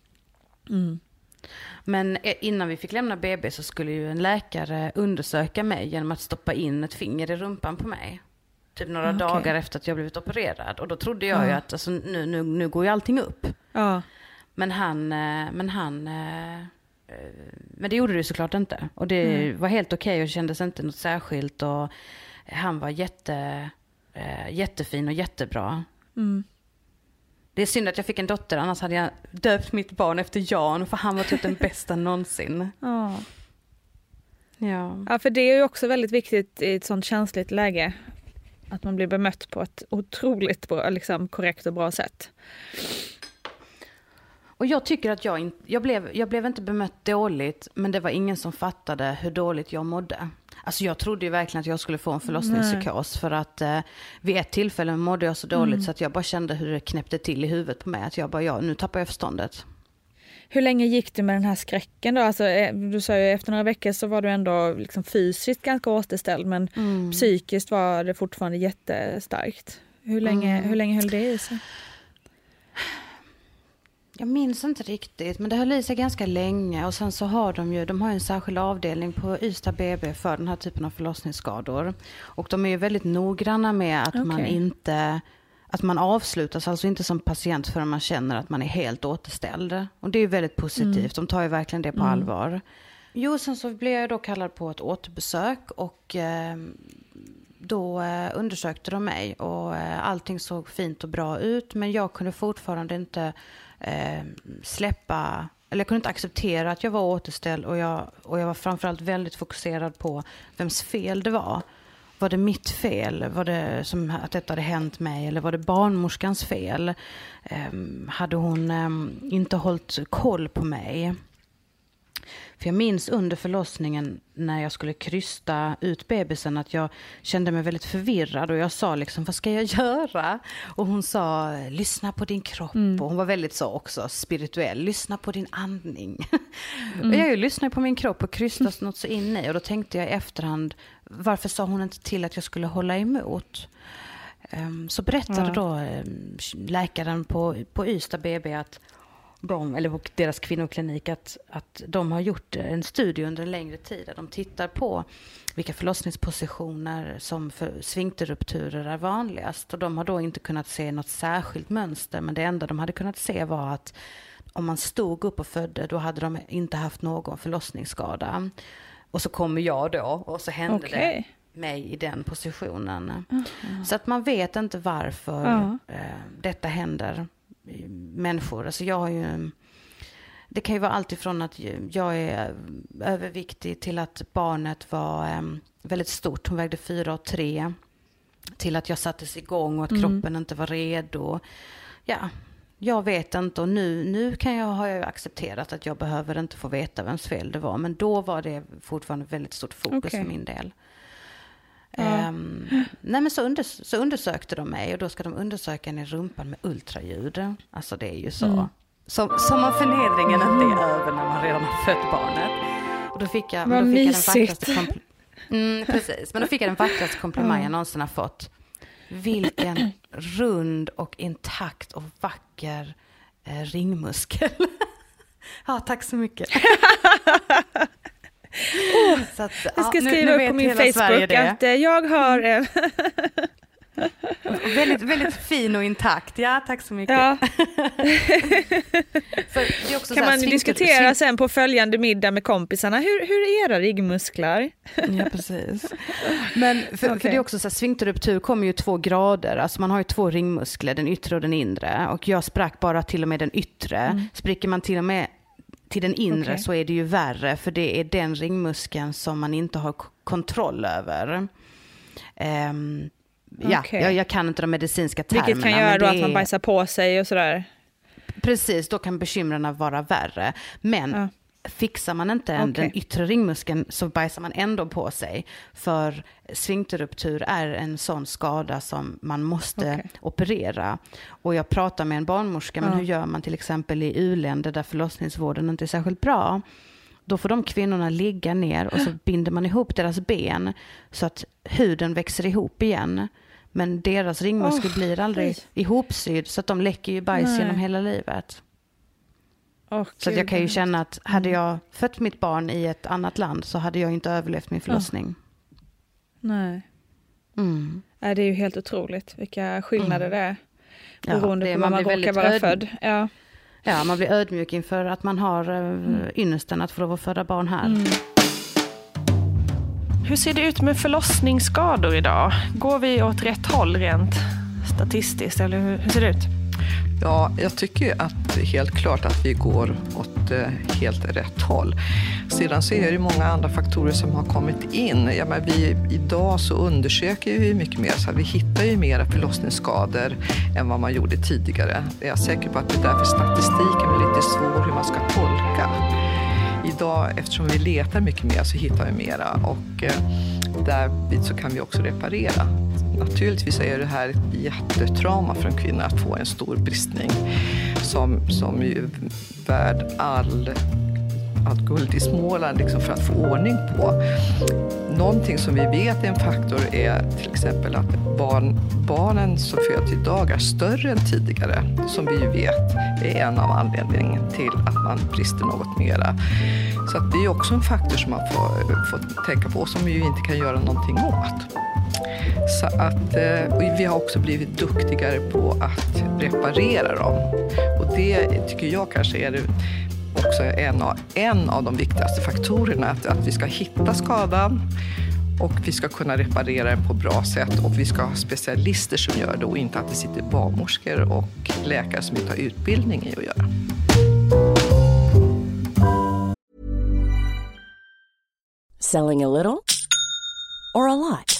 Men eh, innan vi fick lämna BB så skulle ju en läkare undersöka mig genom att stoppa in ett finger i rumpan på mig. Typ några Okej. dagar efter att jag blivit opererad. Och då trodde jag ju Ja. att alltså, nu, nu, nu går ju allting upp. Ja, Men han, eh, men han, men det gjorde det ju såklart inte. Och det var helt okej och kändes inte något särskilt. Och han var jätte, eh, jättefin och jättebra. Mm. Det är synd att jag fick en dotter, annars hade jag döpt mitt barn efter Jan, för han var typ den bästa någonsin. ja. Ja. ja, för det är ju också väldigt viktigt i ett sånt känsligt läge. Att man blir bemött på ett otroligt bra, liksom, korrekt och bra sätt. Och jag tycker att jag, in, jag, blev, jag blev inte bemött dåligt, men det var ingen som fattade hur dåligt jag mådde. Alltså jag trodde ju verkligen att jag skulle få en förlossningspsykos för att eh, vid ett tillfälle mådde jag så dåligt så att jag bara kände hur det knäppte till i huvudet på mig. Att jag bara, ja nu tappar jag förståndet. Hur länge gick du med den här skräcken då? Alltså, eh, du sa ju efter några veckor så var du ändå liksom fysiskt ganska återställd men psykiskt var det fortfarande jättestarkt. Hur länge, hur länge höll det i sig? Jag minns inte riktigt, men det höll i sig ganska länge. Och sen så har de ju, de har en särskild avdelning på Ystad BB för den här typen av förlossningsskador. Och de är ju väldigt noggranna med att man Okej. inte, att man avslutas alltså inte som patient förrän man känner att man är helt återställd. Och det är ju väldigt positivt, de tar ju verkligen det på allvar. Jo, sen så blev jag då kallad på ett återbesök och eh, då eh, undersökte de mig och eh, allting såg fint och bra ut men jag kunde fortfarande inte eh, släppa, eller jag kunde inte acceptera att jag var återställd och jag, och jag var framförallt väldigt fokuserad på vems fel det var. Var det mitt fel? Var det som att detta hade hänt mig? Eller var det barnmorskans fel? Eh, hade hon eh, inte hållit koll på mig? För jag minns under förlossningen när jag skulle krysta ut bebisen att jag kände mig väldigt förvirrad och jag sa liksom vad ska jag göra? Och hon sa lyssna på din kropp och hon var väldigt så också spirituell, lyssna på din andning. och jag lyssnade på min kropp och krystade något så in i och då tänkte jag i efterhand varför sa hon inte till att jag skulle hålla emot? Ehm, Så berättade då ehm, läkaren på, på Ystad BB att de, eller på deras kvinnoklinik, att, att de har gjort en studie under en längre tid där de tittar på vilka förlossningspositioner som för sfinkterrupturer är vanligast. Och de har då inte kunnat se något särskilt mönster, men det enda de hade kunnat se var att om man stod upp och födde, då hade de inte haft någon förlossningsskada. Och så kommer jag då och så hände Okej. det mig i den positionen. Så att man vet inte varför Ja. eh, detta händer människor. Alltså jag har ju det kan ju vara allt ifrån att jag är överviktig till att barnet var väldigt stort. Hon vägde fyra och tre. Till att jag sattes igång och att mm. kroppen inte var redo. Ja, jag vet inte och nu, nu kan jag, har jag accepterat att jag behöver inte få veta vems fel det var. Men då var det fortfarande väldigt stort fokus okay. för min del. Ja. Um, nej men så, unders så, undersökte de mig och då ska de undersöka en i rumpan med ultraljud. Alltså det är ju så. Mm. Som, som om förnedringen inte är över när man redan har fött barnet. Och då fick jag, Vad då fick mysigt. jag den mm, precis. Men då fick jag den vackraste komplimang mm. jag någonsin har fått. Vilken rund och intakt och vacker eh, ringmuskel. ja, tack så mycket. oh, att, jag ska ja, skriva nu, upp på min Facebook att eh, jag har... Eh, väldigt, väldigt fin och intakt. Ja, tack så mycket. Ja. kan man svinkel, diskutera sen på följande middag med kompisarna, hur, hur är era ryggmuskler? ja, precis. Men för, okay. för det är också så här, sfinkterruptur kommer ju två grader, alltså man har ju två ringmuskler, den yttre och den inre. Och jag sprack bara till och med den yttre. Mm. Spricker man till och med till den inre okay. så är det ju värre, för det är den ringmuskeln som man inte har kontroll över. Um, Ja, okay. jag, jag, kan inte de medicinska termerna. Vilket kan göra då att man bajsar på sig och sådär? Precis, då kan bekymren vara värre. Men ja. Fixar man inte okay. den yttre ringmuskeln så bajsar man ändå på sig. För sfinkterruptur är en sån skada som man måste okay. operera. Och jag pratar med en barnmorska, men ja. hur gör man till exempel i u-länder där förlossningsvården inte är särskilt bra? Då får de kvinnorna ligga ner och så binder man ihop deras ben så att huden växer ihop igen. Men deras ringmuskel oh, blir aldrig nej. ihopsydd så att de läcker ju bajs nej. genom hela livet. Oh, så jag kan ju känna att hade mm. jag fött mitt barn i ett annat land så hade jag inte överlevt min förlossning. Oh. Nej. Mm. Det är ju helt otroligt vilka skillnader mm. det är. Beroende ja, det, på var man, man råkar vara född. Ja. ja, man blir ödmjuk inför att man har eh, mm. ynnesten att få lov att föda barn här. Mm. Hur ser det ut med förlossningsskador idag? Går vi åt rätt håll rent statistiskt, eller hur, hur ser det ut? Ja, jag tycker att helt klart att vi går åt eh, helt rätt håll. Sedan så är det många andra faktorer som har kommit in. Ja, men vi, idag så undersöker vi mycket mer, så vi hittar ju mera förlossningsskador än vad man gjorde tidigare. Jag är säker på att det är därför statistiken är lite svår hur man ska tolka idag, eftersom vi letar mycket mer, så hittar vi mera. Och eh, därvid så kan vi också reparera. Naturligtvis är det här ett jättetrauma för en kvinna att få en stor bristning som, som är värd all allt guld i Småland liksom för att få ordning på. Någonting som vi vet är en faktor är till exempel att barn, barnen som föds idag är större än tidigare, som vi ju vet är en av anledningarna till att man brister något mera. Så att det är också en faktor som man får, får tänka på och som vi ju inte kan göra någonting åt. Så att, eh, vi har också blivit duktigare på att reparera dem. Och det tycker jag kanske är det också en av, en av de viktigaste faktorerna. Att, att vi ska hitta skadan och vi ska kunna reparera den på bra sätt och vi ska ha specialister som gör det och inte att det sitter barnmorskor och läkare som inte har utbildning i att göra. Selling a little or a lot?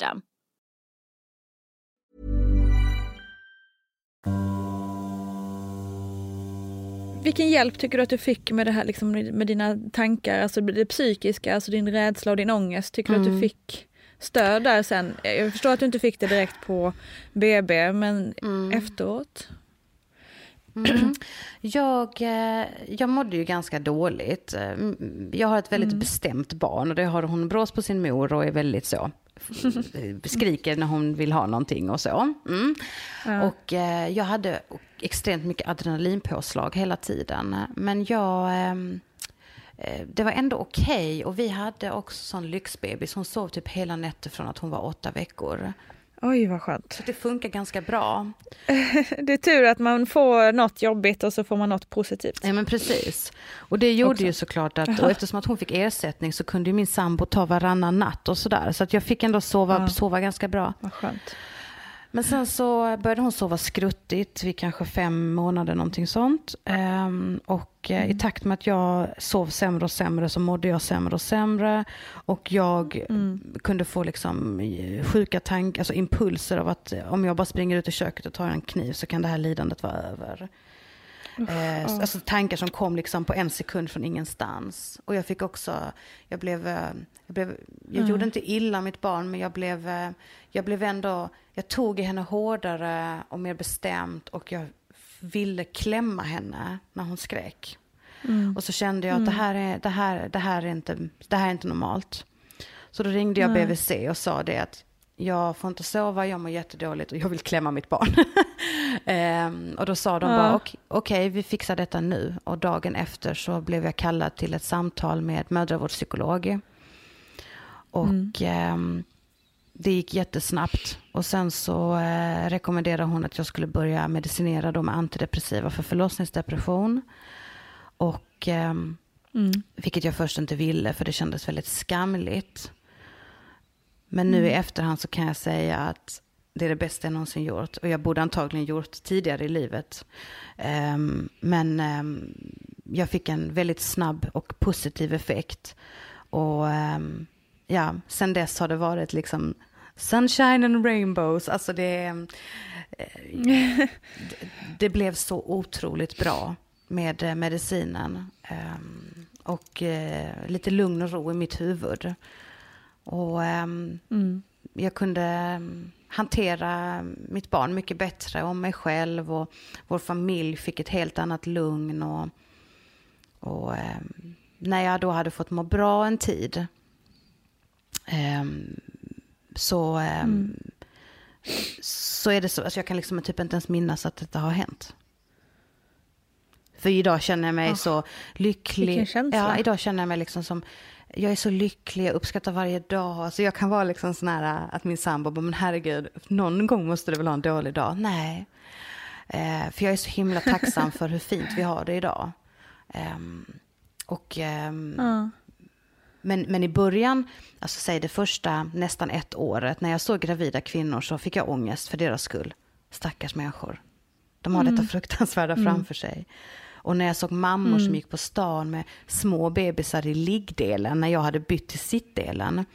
Vilken hjälp tycker du att du fick med det här liksom, med dina tankar, alltså det psykiska, alltså din rädsla och din ångest? Tycker Mm. du att du fick stöd där sen? Jag förstår att du inte fick det direkt på BB, men Mm. efteråt? Mm. Jag, eh, jag mådde ju ganska dåligt. Eh, mm, Jag har ett väldigt bestämt barn och det har hon brås på sin mor och är väldigt så. Skriker när hon vill ha någonting och så. Mm. Och eh, jag hade extremt mycket adrenalinpåslag hela tiden. Men jag... ehm, eh, det var ändå okej och vi hade också sån lyxbebis. Hon sov typ hela nätter från att hon var åtta veckor. Oj, vad skönt. Så det funkar ganska bra. Det är tur att man får något jobbigt och så får man något positivt. Ja men precis. Och det gjorde Också. ju såklart att, och eftersom att hon fick ersättning så kunde min sambo ta varannan natt och sådär. Så att jag fick ändå sova, sova ganska bra. Vad skönt. Men sen så började hon sova skruttigt vid kanske fem månader, någonting sånt. Ehm, och eh, i takt med att jag sov sämre och sämre så mådde jag sämre och sämre. Och jag kunde få liksom eh, sjuka tankar, alltså impulser av att eh, om jag bara springer ut i köket och tar en kniv så kan det här lidandet vara över. Eh, Alltså tankar som kom liksom på en sekund från ingenstans. Och jag fick också, jag blev, jag, blev, jag gjorde inte illa mitt barn men jag blev, eh, jag blev ändå, jag tog i henne hårdare och mer bestämt och jag ville klämma henne när hon skrek. Och så kände jag att det, här är, det, här, det, här är inte, det här är inte normalt. Så då ringde jag BVC och sa det att jag får inte sova, jag mår jättedåligt och jag vill klämma mitt barn. Ehm, och då sa de bara, "Ok- okej, vi fixar detta nu. Och dagen efter så blev jag kallad till ett samtal med mödravårdspsykolog. Och ehm, det gick jättesnabbt. Och sen så eh, rekommenderade hon att jag skulle börja medicinera då med antidepressiva för förlossningsdepression. Och ehm, vilket jag först inte ville för det kändes väldigt skamligt. Men nu i efterhand så kan jag säga att det är det bästa jag någonsin gjort. Och jag borde antagligen gjort tidigare i livet. Ehm, men ehm, jag fick en väldigt snabb och positiv effekt. Och ehm, ja, sen dess har det varit liksom sunshine and rainbows. Alltså det, eh, det, det blev så otroligt bra med eh, medicinen. Ehm, och eh, lite lugn och ro i mitt huvud. Och ehm, jag kunde ehm, hantera mitt barn mycket bättre och mig själv och vår familj fick ett helt annat lugn och, och när jag då hade fått må bra en tid så ehm, så är det så, alltså jag kan liksom typ inte ens minnas att detta har hänt. För idag känner jag mig så lycklig. Ja, idag känner jag mig liksom som, jag är så lycklig, jag uppskattar varje dag. Alltså jag kan vara liksom sån här att min sambo bara, men herregud, någon gång måste du väl ha en dålig dag? Nej. Eh, för jag är så himla tacksam för hur fint vi har det idag. Ehm, och, ehm, Ja. Men, men i början, alltså säg det första nästan ett året, när jag såg gravida kvinnor så fick jag ångest för deras skull. Stackars människor. De har detta fruktansvärda framför sig. Och när jag såg mammor som gick på stan med små bebisar i liggdelen, när jag hade bytt till sittdelen,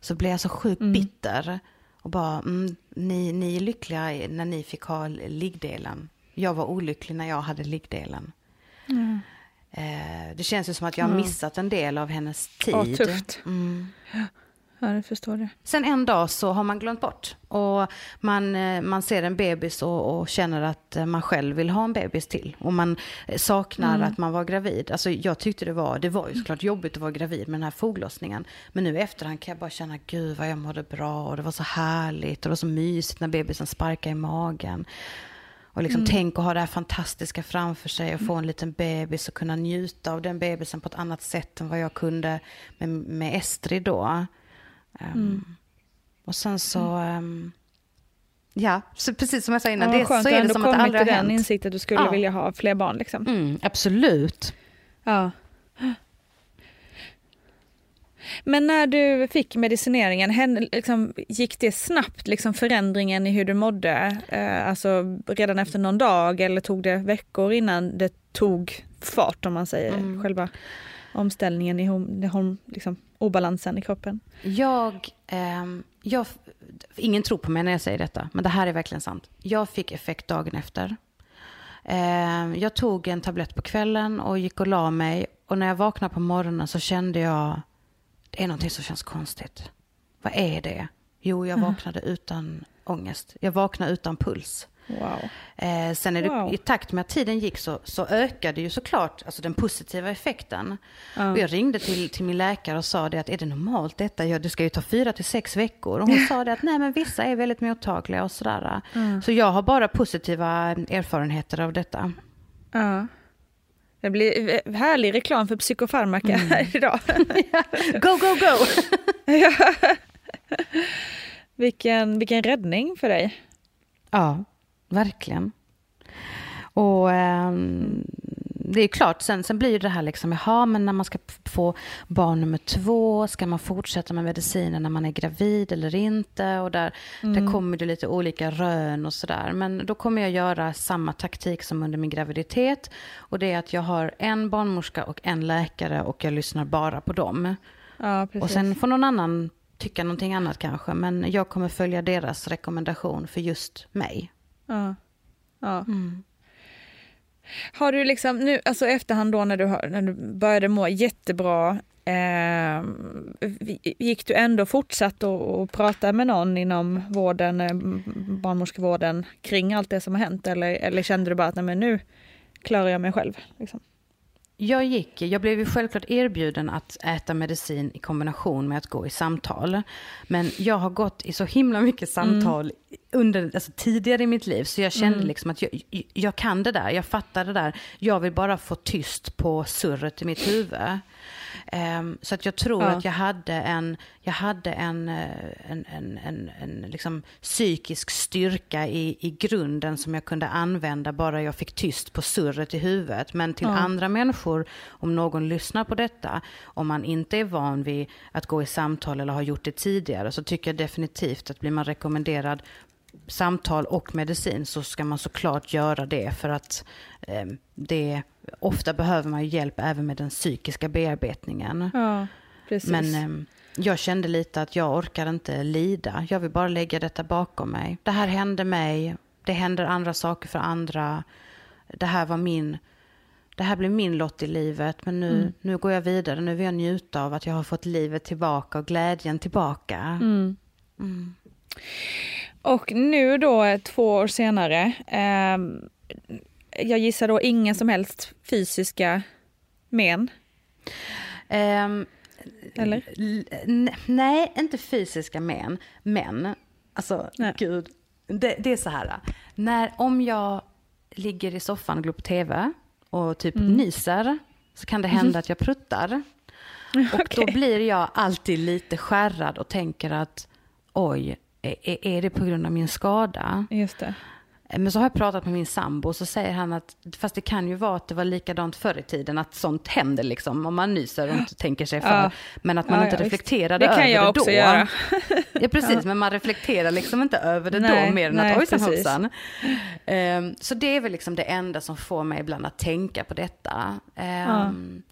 så blev jag så sjukt bitter. Och bara, mm, ni, ni är lyckliga när ni fick ha liggdelen. Jag var olycklig när jag hade liggdelen. Eh, det känns ju som att jag har missat en del av hennes tid. Ja, tufft. Mm. Ja, jag förstår det. Sen en dag så har man glömt bort. Och man, eh, man ser en bebis och, och känner att eh, man själv vill ha en bebis till. Och man eh, saknar att man var gravid. Alltså jag tyckte det var, det var ju såklart jobbigt att vara gravid med den här foglossningen. Men nu i efterhand kan jag bara känna, gud vad jag mådde bra och det var så härligt och det var så mysigt när bebisen sparkade i magen. Och liksom tänk att ha det här fantastiska framför sig och få en liten bebis och kunna njuta av den bebisen på ett annat sätt än vad jag kunde med, med Estrid då. Ehm, Och sen så, ehm, ja, så precis som jag sa innan, Ja, det, skönt så är det som att det kommit aldrig till har den hänt. insikt att du skulle Ja. vilja ha fler barn. Liksom. Mm, absolut. Ja. Men när du fick medicineringen, liksom, gick det snabbt, liksom, förändringen i hur du mådde? Eh, alltså redan efter någon dag eller tog det veckor innan det tog fart om man säger, Mm. själva omställningen i liksom, obalansen i kroppen? Jag, ehm, jag, ingen tror på mig när jag säger detta, men det här är verkligen sant. Jag fick effekt dagen efter. Ehm, jag tog en tablett på kvällen och gick och la mig. Och när jag vaknade på morgonen så kände jag, det är någonting som känns konstigt. Vad är det? Jo, jag vaknade utan ångest. Jag vaknade utan puls. Wow. Eh, sen är det, Wow. i takt med att tiden gick så, så ökade ju såklart alltså den positiva effekten. Och jag ringde till, till min läkare och sa det att är det normalt detta? Ja, det ska ju ta fyra till sex veckor. Och hon sa det att nej men vissa är väldigt mottagliga och sådär. Så jag har bara positiva erfarenheter av detta. Ja. Det blir eh, härlig reklam för psykofarmaka här idag. Go, go, go! vilken, vilken räddning för dig. Ja, verkligen. Och ehm, det är klart, sen, sen blir det här liksom, jaha, men när man ska få barn nummer två, ska man fortsätta med mediciner när man är gravid eller inte? Och där, där kommer det lite olika rön och sådär. Men då kommer jag göra samma taktik som under min graviditet. Och det är att jag har en barnmorska och en läkare och jag lyssnar bara på dem. Ja. Och sen får någon annan tycka någonting annat kanske. Men jag kommer följa deras rekommendation för just mig. Ja. Ja. Har du liksom nu, alltså efterhand då när du, när du började må jättebra, eh, gick du ändå fortsatt och, och prata med någon inom vården, eh, barnmorskevården kring allt det som har hänt eller, eller kände du bara att nej, men nu klarar jag mig själv? Liksom? Jag gick, jag blev ju självklart erbjuden att äta medicin i kombination med att gå i samtal. Men jag har gått i så himla mycket samtal under, alltså tidigare i mitt liv. Så jag kände liksom att jag, jag kan det där, jag fattar det där. Jag vill bara få tyst på surret i mitt huvud. Ehm, så att jag tror Ja. att jag hade en, jag hade en, eh, en, en, en, en liksom psykisk styrka i, i grunden som jag kunde använda bara jag fick tyst på surret i huvudet. Men till andra människor, om någon lyssnar på detta, om man inte är van vid att gå i samtal eller har gjort det tidigare, så tycker jag definitivt att blir man rekommenderad samtal och medicin så ska man såklart göra det för att eh, det, ofta behöver man hjälp även med den psykiska bearbetningen. Ja. Men eh, jag kände lite att jag orkar inte lida. Jag vill bara lägga detta bakom mig. Det här hände mig. Det händer andra saker för andra. Det här var min... Det här blev min lott i livet, men nu, nu går jag vidare. Nu vill jag njuta av att jag har fått livet tillbaka och glädjen tillbaka. Och nu då eh, två år senare, ehm, jag gissar då inga som helst fysiska men, Ehm, eller? nej, inte fysiska men. Men, alltså Nej. gud. Det, det är så här. När, om jag ligger i soffan och glor på tv och typ Mm. nyser så kan det hända att jag pruttar. Och då Okej. blir jag alltid lite skärrad och tänker att oj, är, det på grund av min skada? Just det. Men så har jag pratat med min sambo och så säger han att fast det kan ju vara att det var likadant förr i tiden att sånt händer liksom om man nyser och inte tänker sig för. Ja. Men att man ja, inte ja, reflekterade över det då. Det kan jag också då. göra. ja precis, men man reflekterar liksom inte över det nej, då mer än nej, att ojsan hoppsan. Um, så det är väl liksom det enda som får mig ibland att tänka på detta. Um,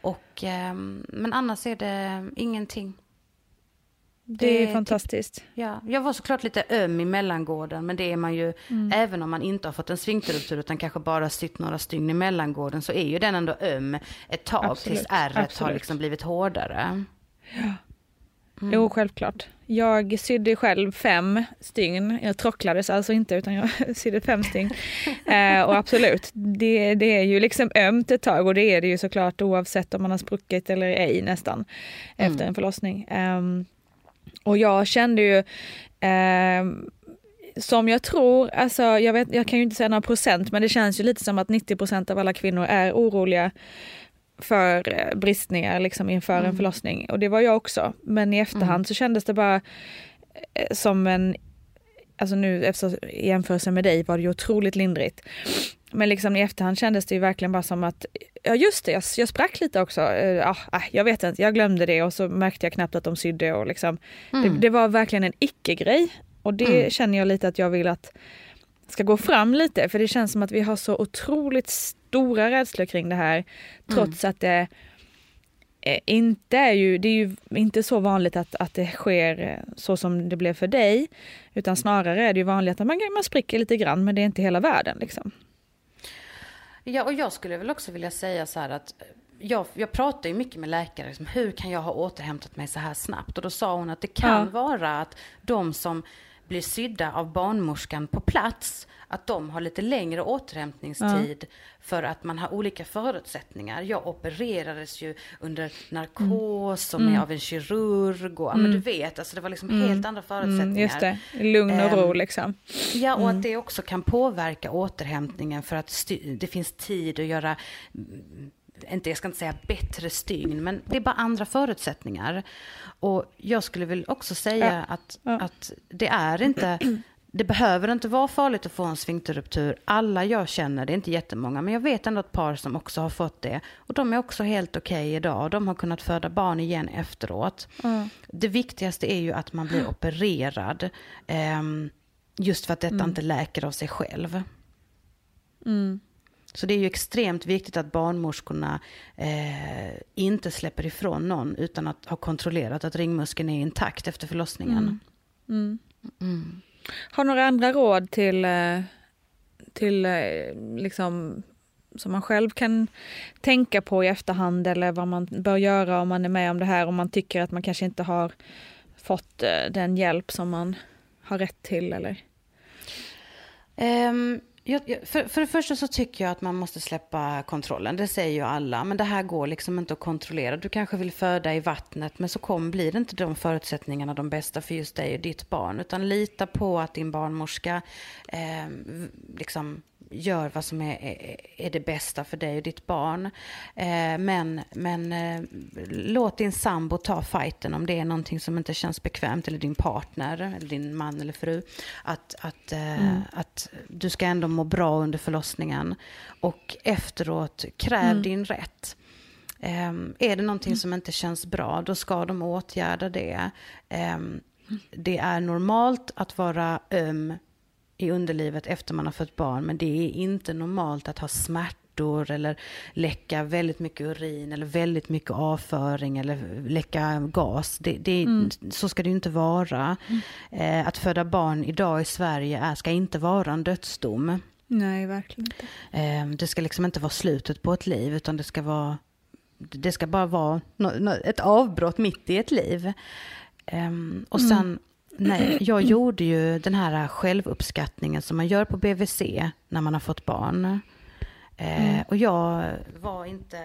och, um, men annars är det ingenting. Det är fantastiskt. Ja, jag var såklart lite öm i mellangården, men det är man ju, mm. även om man inte har fått en svinkterruptur utan kanske bara sytt några stygn i mellangården, så är ju den ändå öm ett tag Absolut. tills ärret har liksom blivit hårdare. Ja. Mm. Jo, självklart. Jag sydde själv fem stygn. Jag tråcklades alltså inte utan jag sydde fem stygn. eh, och absolut, det, det är ju liksom ömt ett tag och det är det ju såklart oavsett om man har spruckit eller ej nästan mm. efter en förlossning. Um, och jag kände ju eh, som jag tror, alltså jag, vet, jag kan ju inte säga några procent men det känns ju lite som att 90 procent av alla kvinnor är oroliga för eh, bristningar liksom inför mm. en förlossning. Och det var jag också. Men i efterhand mm. så kändes det bara eh, som en, alltså nu efter jämförelse med dig var det ju otroligt lindrigt. Men liksom i efterhand kändes det ju verkligen bara som att, ja just det, jag, jag sprack lite också. Uh, ah, jag vet inte, jag glömde det och så märkte jag knappt att de sydde och liksom. Mm. Det, det, var verkligen en icke-grej. Och det mm. känner jag lite att jag vill att ska gå fram lite, för det känns som att vi har så otroligt stora rädslor kring det här, trots mm. att det eh, inte är ju, det är ju inte så vanligt att, att det sker eh, så som det blev för dig, utan snarare är det ju vanligt att man, man spricker lite grann, men det är inte hela världen. Liksom. Ja, och jag skulle väl också vilja säga så här att jag, jag pratar ju mycket med läkare, liksom, hur kan jag ha återhämtat mig så här snabbt? Och då sa hon att det kan ja. vara att de som blir sydda av barnmorskan på plats, att de har lite längre återhämtningstid ja. för att man har olika förutsättningar. Jag opererades ju under narkos och med mm. av en kirurg och, mm. men du vet, alltså det var liksom mm. helt andra mm, förutsättningar. just det, lugn och ro um, liksom. Ja, och att mm. det också kan påverka återhämtningen för att det finns tid att göra inte, jag ska inte säga bättre stygn, men det är bara andra förutsättningar. Och jag skulle väl också säga ja. Att, ja. att det är inte, det behöver inte vara farligt att få en sfinkterruptur. Alla jag känner, det är inte jättemånga, men jag vet ändå ett par som också har fått det. Och de är också helt okej okay idag. De har kunnat föda barn igen efteråt. Mm. Det viktigaste är ju att man blir opererad. Um, just för att detta mm. inte läker av sig själv. Mm. Så det är ju extremt viktigt att barnmorskorna eh, inte släpper ifrån någon utan att ha kontrollerat att ringmuskeln är intakt efter förlossningen. Mm. Har några andra råd till, eh, till eh, liksom, som man själv kan tänka på i efterhand eller vad man bör göra om man är med om det här, och man tycker att man kanske inte har fått eh, den hjälp som man har rätt till eller? Um, jag, för, för det första så tycker jag att man måste släppa kontrollen. Det säger ju alla. Men det här går liksom inte att kontrollera. Du kanske vill föda i vattnet. Men så kom, blir det inte de förutsättningarna de bästa för just dig och ditt barn. Utan lita på att din barnmorska eh, liksom gör vad som är, är, är, det bästa för dig och ditt barn. Eh, men men eh, låt din sambo ta fighten om det är någonting som inte känns bekvämt, eller din partner, eller din man eller fru. Att, att, eh, mm. att du ska ändå må bra under förlossningen. Och efteråt, kräv mm. din rätt. Um, är det någonting mm. som inte känns bra, då ska de åtgärda det. Um, det är normalt att vara öm i underlivet efter man har fått barn. Men det är inte normalt att ha smärtor eller läcka väldigt mycket urin eller väldigt mycket avföring eller läcka gas. Det, det, mm. Så ska det inte vara. Mm. Eh, att föda barn idag i Sverige är, ska inte vara en dödsdom. Nej, verkligen inte. Eh, det ska liksom inte vara slutet på ett liv utan det ska vara det ska bara vara ett avbrott mitt i ett liv. Um, och sen mm. Nej, jag gjorde ju den här självuppskattningen som man gör på BVC när man har fått barn. Eh, mm. Och jag var inte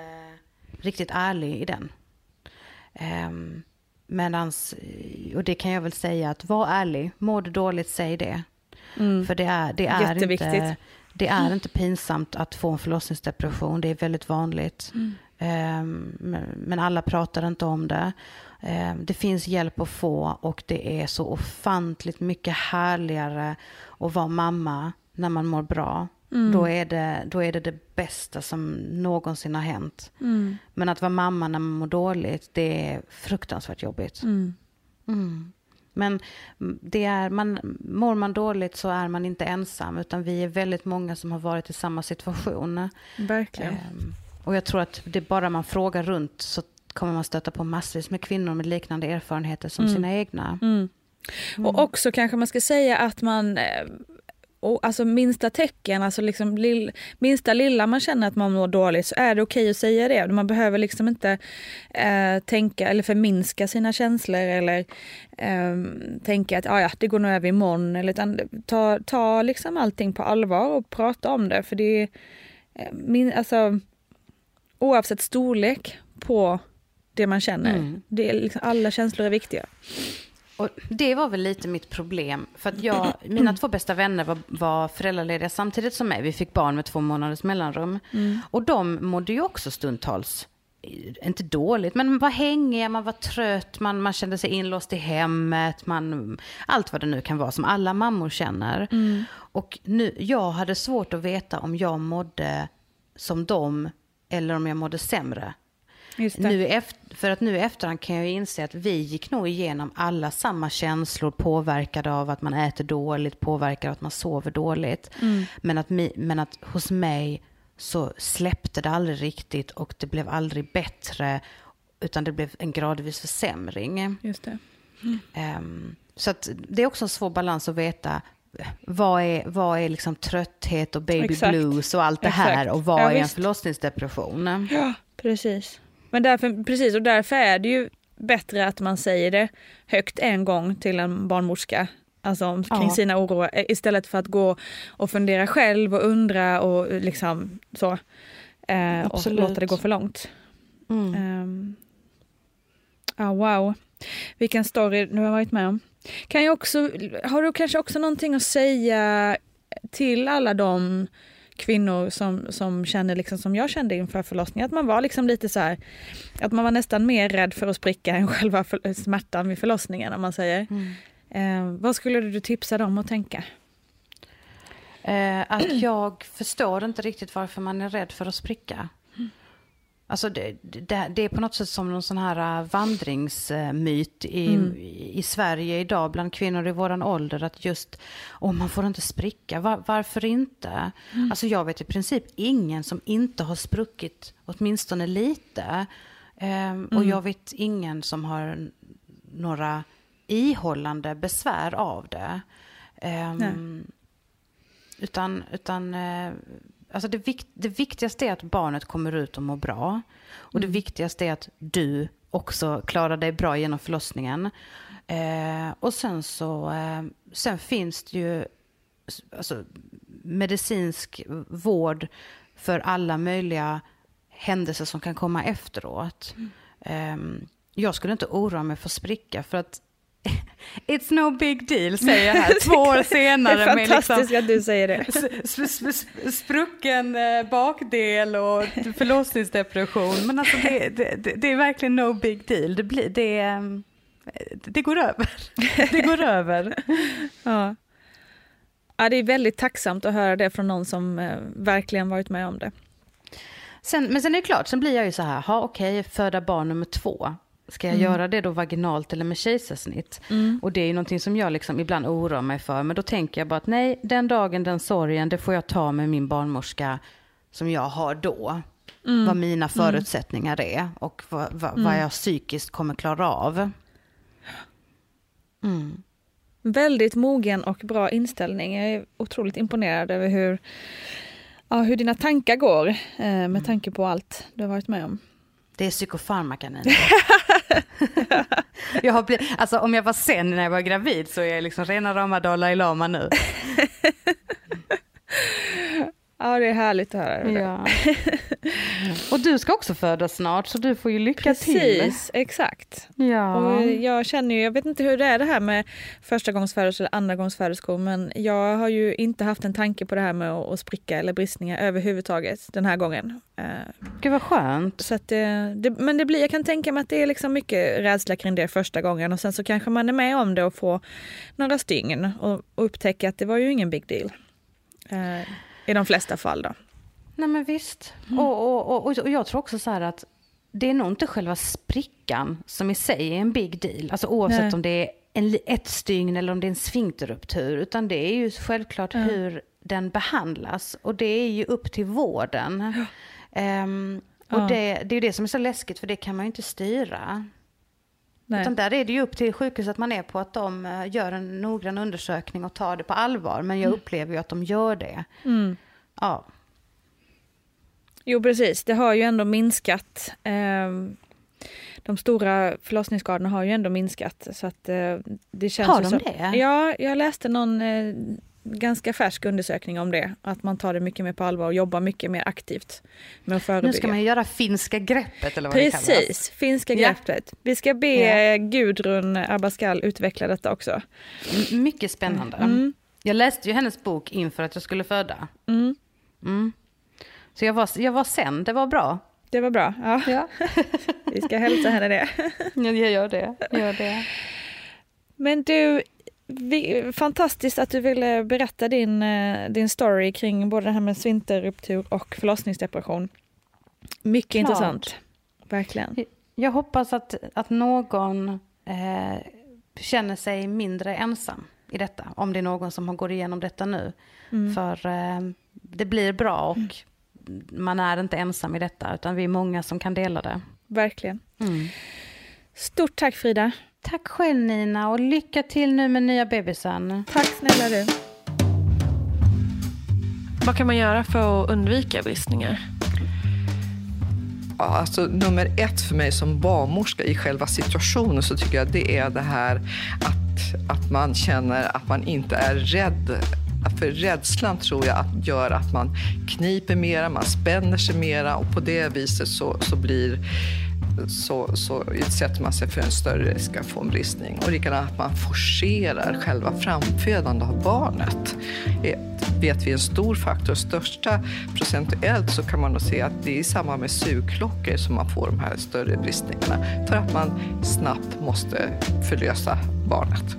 riktigt ärlig i den. Eh, medans, och det kan jag väl säga att var ärlig, mår du dåligt, säg det. Mm. För det är, det, är inte, det är inte pinsamt att få en förlossningsdepression, det är väldigt vanligt. Mm. Eh, men alla pratar inte om det. Eh, det finns hjälp att få och det är så ofantligt mycket härligare att vara mamma när man mår bra, Mm. då, är det, då är det det bästa som någonsin har hänt. Mm. Men att vara mamma när man mår dåligt, det är fruktansvärt jobbigt. Mm. Mm. Men det är, man, mår man dåligt så är man inte ensam, utan vi är väldigt många som har varit i samma situation. Verkligen. Ehm, och jag tror att det bara man frågar runt så kommer man stöta på massvis med kvinnor med liknande erfarenheter som Mm. sina egna. Mm. Och också kanske man ska säga att man eh, och alltså minsta tecken, alltså liksom lill, minsta lilla man känner att man mår dåligt så är det okej att säga det. Man behöver liksom inte eh, tänka eller förminska sina känslor eller eh, tänka att ah, ja, det går nog över imorgon. Eller, utan ta, ta liksom allting på allvar och prata om det. För det är eh, min, alltså, oavsett storlek på det man känner. Mm. Det är liksom, alla känslor är viktiga. Och det var väl lite mitt problem. För att jag, mina två bästa vänner var, var föräldralediga samtidigt som mig. Vi fick barn med två månaders mellanrum. Och de mådde ju också stundtals, eh, inte dåligt, men man var hängiga, man var trött, man, man kände sig inlåst i hemmet, man, allt vad det nu kan vara som alla mammor känner. Och nu, jag hade svårt att veta om jag mådde som dem eller om jag mådde sämre. Nu efter, för att nu i efterhand kan jag inse att vi gick nog igenom alla samma känslor påverkade av att man äter dåligt, påverkade av att man sover dåligt. Mm. Men, att mi, men att hos mig så släppte det aldrig riktigt och det blev aldrig bättre utan det blev en gradvis försämring. Just det. Ehm, så att det är också en svår balans att veta vad är, vad är liksom trötthet och baby Exakt. blues och allt det här Exakt. och vad Ja, är en visst. förlossningsdepression. Ja, precis. Men därför, precis, och därför är det ju bättre att man säger det högt en gång till en barnmorska. Alltså kring Ja. sina oroar eh, istället för att gå och fundera själv och undra och liksom så. Eh, och låta det gå för långt. Mm. Um, ah, wow, vilken story du har varit med om. Kan jag också, har du kanske också någonting att säga till alla de kvinnor som, som känner liksom som jag kände inför förlossningen, att man var liksom lite så här, att man var nästan mer rädd för att spricka än själva för, smärtan vid förlossningen om man säger. Eh, vad skulle du tipsa dem att tänka? Eh, att jag förstår inte riktigt varför man är rädd för att spricka. Alltså det, det, det är på något sätt som någon sån här äh, vandringsmyt i, i Sverige idag bland kvinnor i våran ålder att just, åh man får inte spricka, Var, varför inte? Alltså jag vet i princip ingen som inte har spruckit åtminstone lite. Ehm, Och jag vet ingen som har några ihållande besvär av det. Ehm, utan, utan eh, alltså det, vik, det viktigaste är att barnet kommer ut och mår bra. Och det viktigaste är att du också klarar dig bra genom förlossningen. Eh, och sen så, eh, sen finns det ju alltså, medicinsk vård för alla möjliga händelser som kan komma efteråt. Ehm, jag skulle inte oroa mig för spricka för att It's no big deal säger jag här två år senare. det är med fantastiskt liksom att du säger det. s- s- s- sprucken eh, bakdel och förlossningsdepression. Men alltså det, det, det, är verkligen no big deal. Det, blir, det, ehm, det går över. Det går över. Ja. Ja, det är väldigt tacksamt att höra det från någon som eh, verkligen varit med om det. Sen, men sen är det klart, sen blir jag ju så här, ha okej, föda barn nummer två. Ska jag göra det då vaginalt eller med kejsarsnitt? Och det är ju någonting som jag liksom ibland oroar mig för. Men då tänker jag bara att nej, den dagen, den sorgen, det får jag ta med min barnmorska som jag har då. Vad mina förutsättningar är och vad, vad, vad jag psykiskt kommer klara av. Mm. Väldigt mogen och bra inställning. Jag är otroligt imponerad över hur, ja, hur dina tankar går eh, med tanke på allt du har varit med om. Det är psykofarmaka Nina. jag har blivit, alltså om jag var sen när jag var gravid så är jag liksom rena rama Dalai Lama nu. Ja, det är härligt att höra. det. Ja. Och du ska också föda snart så du får ju lycka till. Precis, exakt. Ja. Och jag känner ju, jag vet inte hur det är det här med första gångs föderska eller andra gångs föderskor, men jag har ju inte haft en tanke på det här med att, spricka eller bristningar överhuvudtaget den här gången. Eh, Gud vad skönt. Så det, det, men det blir, jag kan tänka mig att det är liksom mycket rädsla kring det första gången och sen så kanske man är med om det och får några stygn och, och upptäcker att det var ju ingen big deal. I de flesta fall då. Nej men visst. Mm. Och, och, och, och jag tror också så här att det är nog inte själva sprickan som i sig är en big deal. Alltså oavsett Nej. om det är en, ett stygn eller om det är en sfinkterruptur. Utan det är ju självklart mm. hur den behandlas. Och det är ju upp till vården. Ja. Um, och ja. det, det är ju det som är så läskigt för det kan man ju inte styra. Nej. Utan där är det ju upp till sjukhuset man är på att de eh, gör en noggrann undersökning och tar det på allvar. Men jag mm. upplever ju att de gör det. Mm. Ja. Jo precis, det har ju ändå minskat. Ehm, de stora förlossningsskadorna har ju ändå minskat. Så att eh, det känns har de så, det? Ja, jag läste någon eh, ganska färsk undersökning om det. Att man tar det mycket mer på allvar och jobbar mycket mer aktivt med att förebygga. Nu ska man göra finska greppet eller vad Precis, det kallas. finska greppet. Vi ska be ja. Gudrun Abascal utveckla detta också. Mycket spännande. Mm. Jag läste ju hennes bok inför att jag skulle föda. Mm. Mm. Så jag var, jag var sen, det var bra. Det var bra, ja. ja. Vi ska hälsa henne det. ja, jag gör det. Gör det. Men du, vi, fantastiskt att du ville berätta din, eh, din story kring både det här med svinterruptur och förlossningsdepression. Mycket Klart. intressant. Verkligen. Jag hoppas att, att någon eh, känner sig mindre ensam i detta. Om det är någon som går igenom detta nu. Mm. För eh, det blir bra och mm man är inte ensam i detta, utan vi är många som kan dela det. Verkligen. Mm. Stort tack Frida. Tack själv Nina och lycka till nu med nya bebisen. Tack snälla du. Vad kan man göra för att undvika bristningar? alltså, nummer ett för mig som barnmorska i själva situationen så tycker jag det är det här att, att man känner att man inte är rädd för rädslan tror jag att gör att man kniper mera, man spänner sig mera och på det viset så, så blir så, så utsätter man sig för en större risk att få en bristning. Och likadant att man forcerar själva framfödandet av barnet. Eh, vet vi en stor faktor. Största procentuellt så kan man nog se att det är i samband med sugklockor som man får de här större bristningarna. För att man snabbt måste förlösa barnet.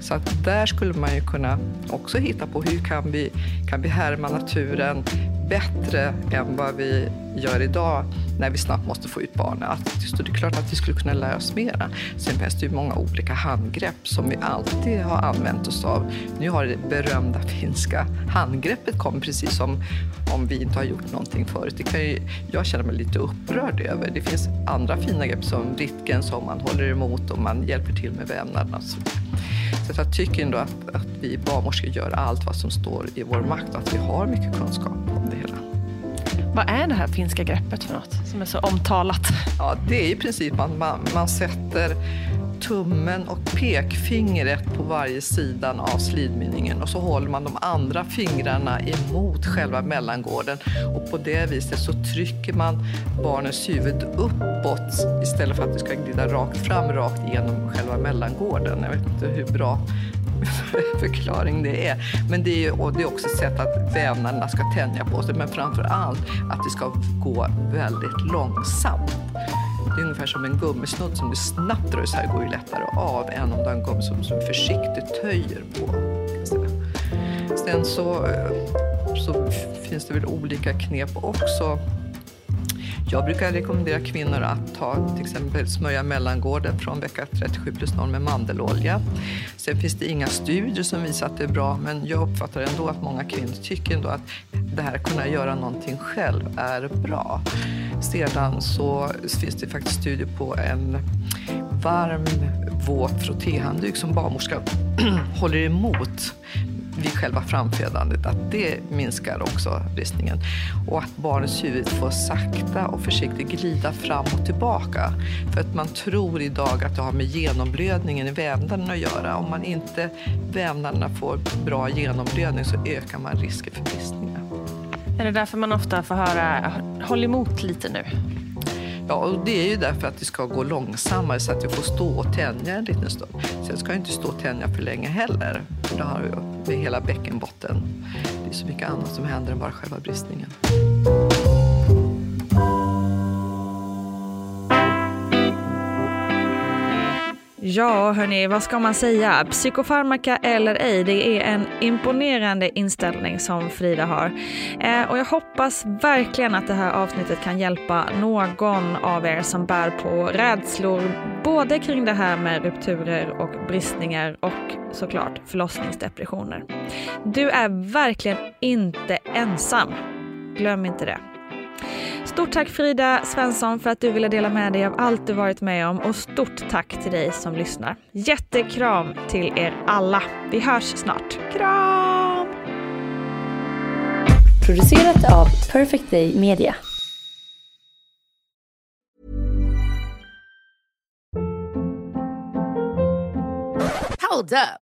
Så att där skulle man ju kunna också hitta på hur kan vi, kan vi härma naturen bättre än vad vi gör idag när vi snabbt måste få ut barnen. Så det är klart att vi skulle kunna lära oss mera. Sen finns det ju många olika handgrepp som vi alltid har använt oss av. Nu har det berömda finska handgreppet kommit precis som om vi inte har gjort någonting förut. Det kan ju, jag känner mig lite upprörd över. Det finns andra fina grepp som Ritgen som man håller emot och man hjälper till med vävnaderna. Så jag tycker ändå att, att vi barnmorskor gör allt vad som står i vår makt och att vi har mycket kunskap om det hela. Vad är det här finska greppet för något som är så omtalat? Ja, det är i princip man, man, man sätter tummen och pekfingret på varje sidan av slidmynningen och så håller man de andra fingrarna emot själva mellangården och på det viset så trycker man barnets huvud uppåt istället för att det ska glida rakt fram, rakt igenom själva mellangården. Jag vet inte hur bra förklaring det är. Men det är, och det är också ett sätt att vävnaderna ska tänja på sig, men framför allt att det ska gå väldigt långsamt. Det är ungefär som en gummisnodd som du snabbt drar isär går ju lättare av än om du har en gummi som, du försiktigt töjer på. Sen så, eh, så finns det väl olika knep också jag brukar rekommendera kvinnor att ta till exempel smörja mellangården från vecka 37 plus 0 med mandelolja. Sen finns det inga studier som visar att det är bra men jag uppfattar ändå att många kvinnor tycker ändå att det här att kunna göra någonting själv är bra. Sedan så finns det faktiskt studier på en varm våt frottéhandduk som barnmorska håller emot vid själva framfödandet, att det minskar också bristningen. Och att barnets huvud får sakta och försiktigt glida fram och tillbaka. För att man tror idag att det har med genomblödningen i vävnaderna att göra. Om man inte vävnaderna får bra genomblödning så ökar man risken för bristningar. Är det därför man ofta får höra håll emot lite nu? Ja, och det är ju därför att det ska gå långsammare så att jag får stå och tänja en liten stund. Sen ska jag inte stå och tänja för länge heller. För då har du hela bäckenbotten. Det är så mycket annat som händer än bara själva bristningen. Ja, hörni, vad ska man säga? Psykofarmaka eller ej, det är en imponerande inställning som Frida har. Eh, och jag hoppas verkligen att det här avsnittet kan hjälpa någon av er som bär på rädslor, både kring det här med rupturer och bristningar och såklart förlossningsdepressioner. Du är verkligen inte ensam. Glöm inte det. Stort tack Frida Svensson för att du ville dela med dig av allt du varit med om och stort tack till dig som lyssnar. Jättekram till er alla. Vi hörs snart. Kram! Producerat av Perfect Day Media. Hold up.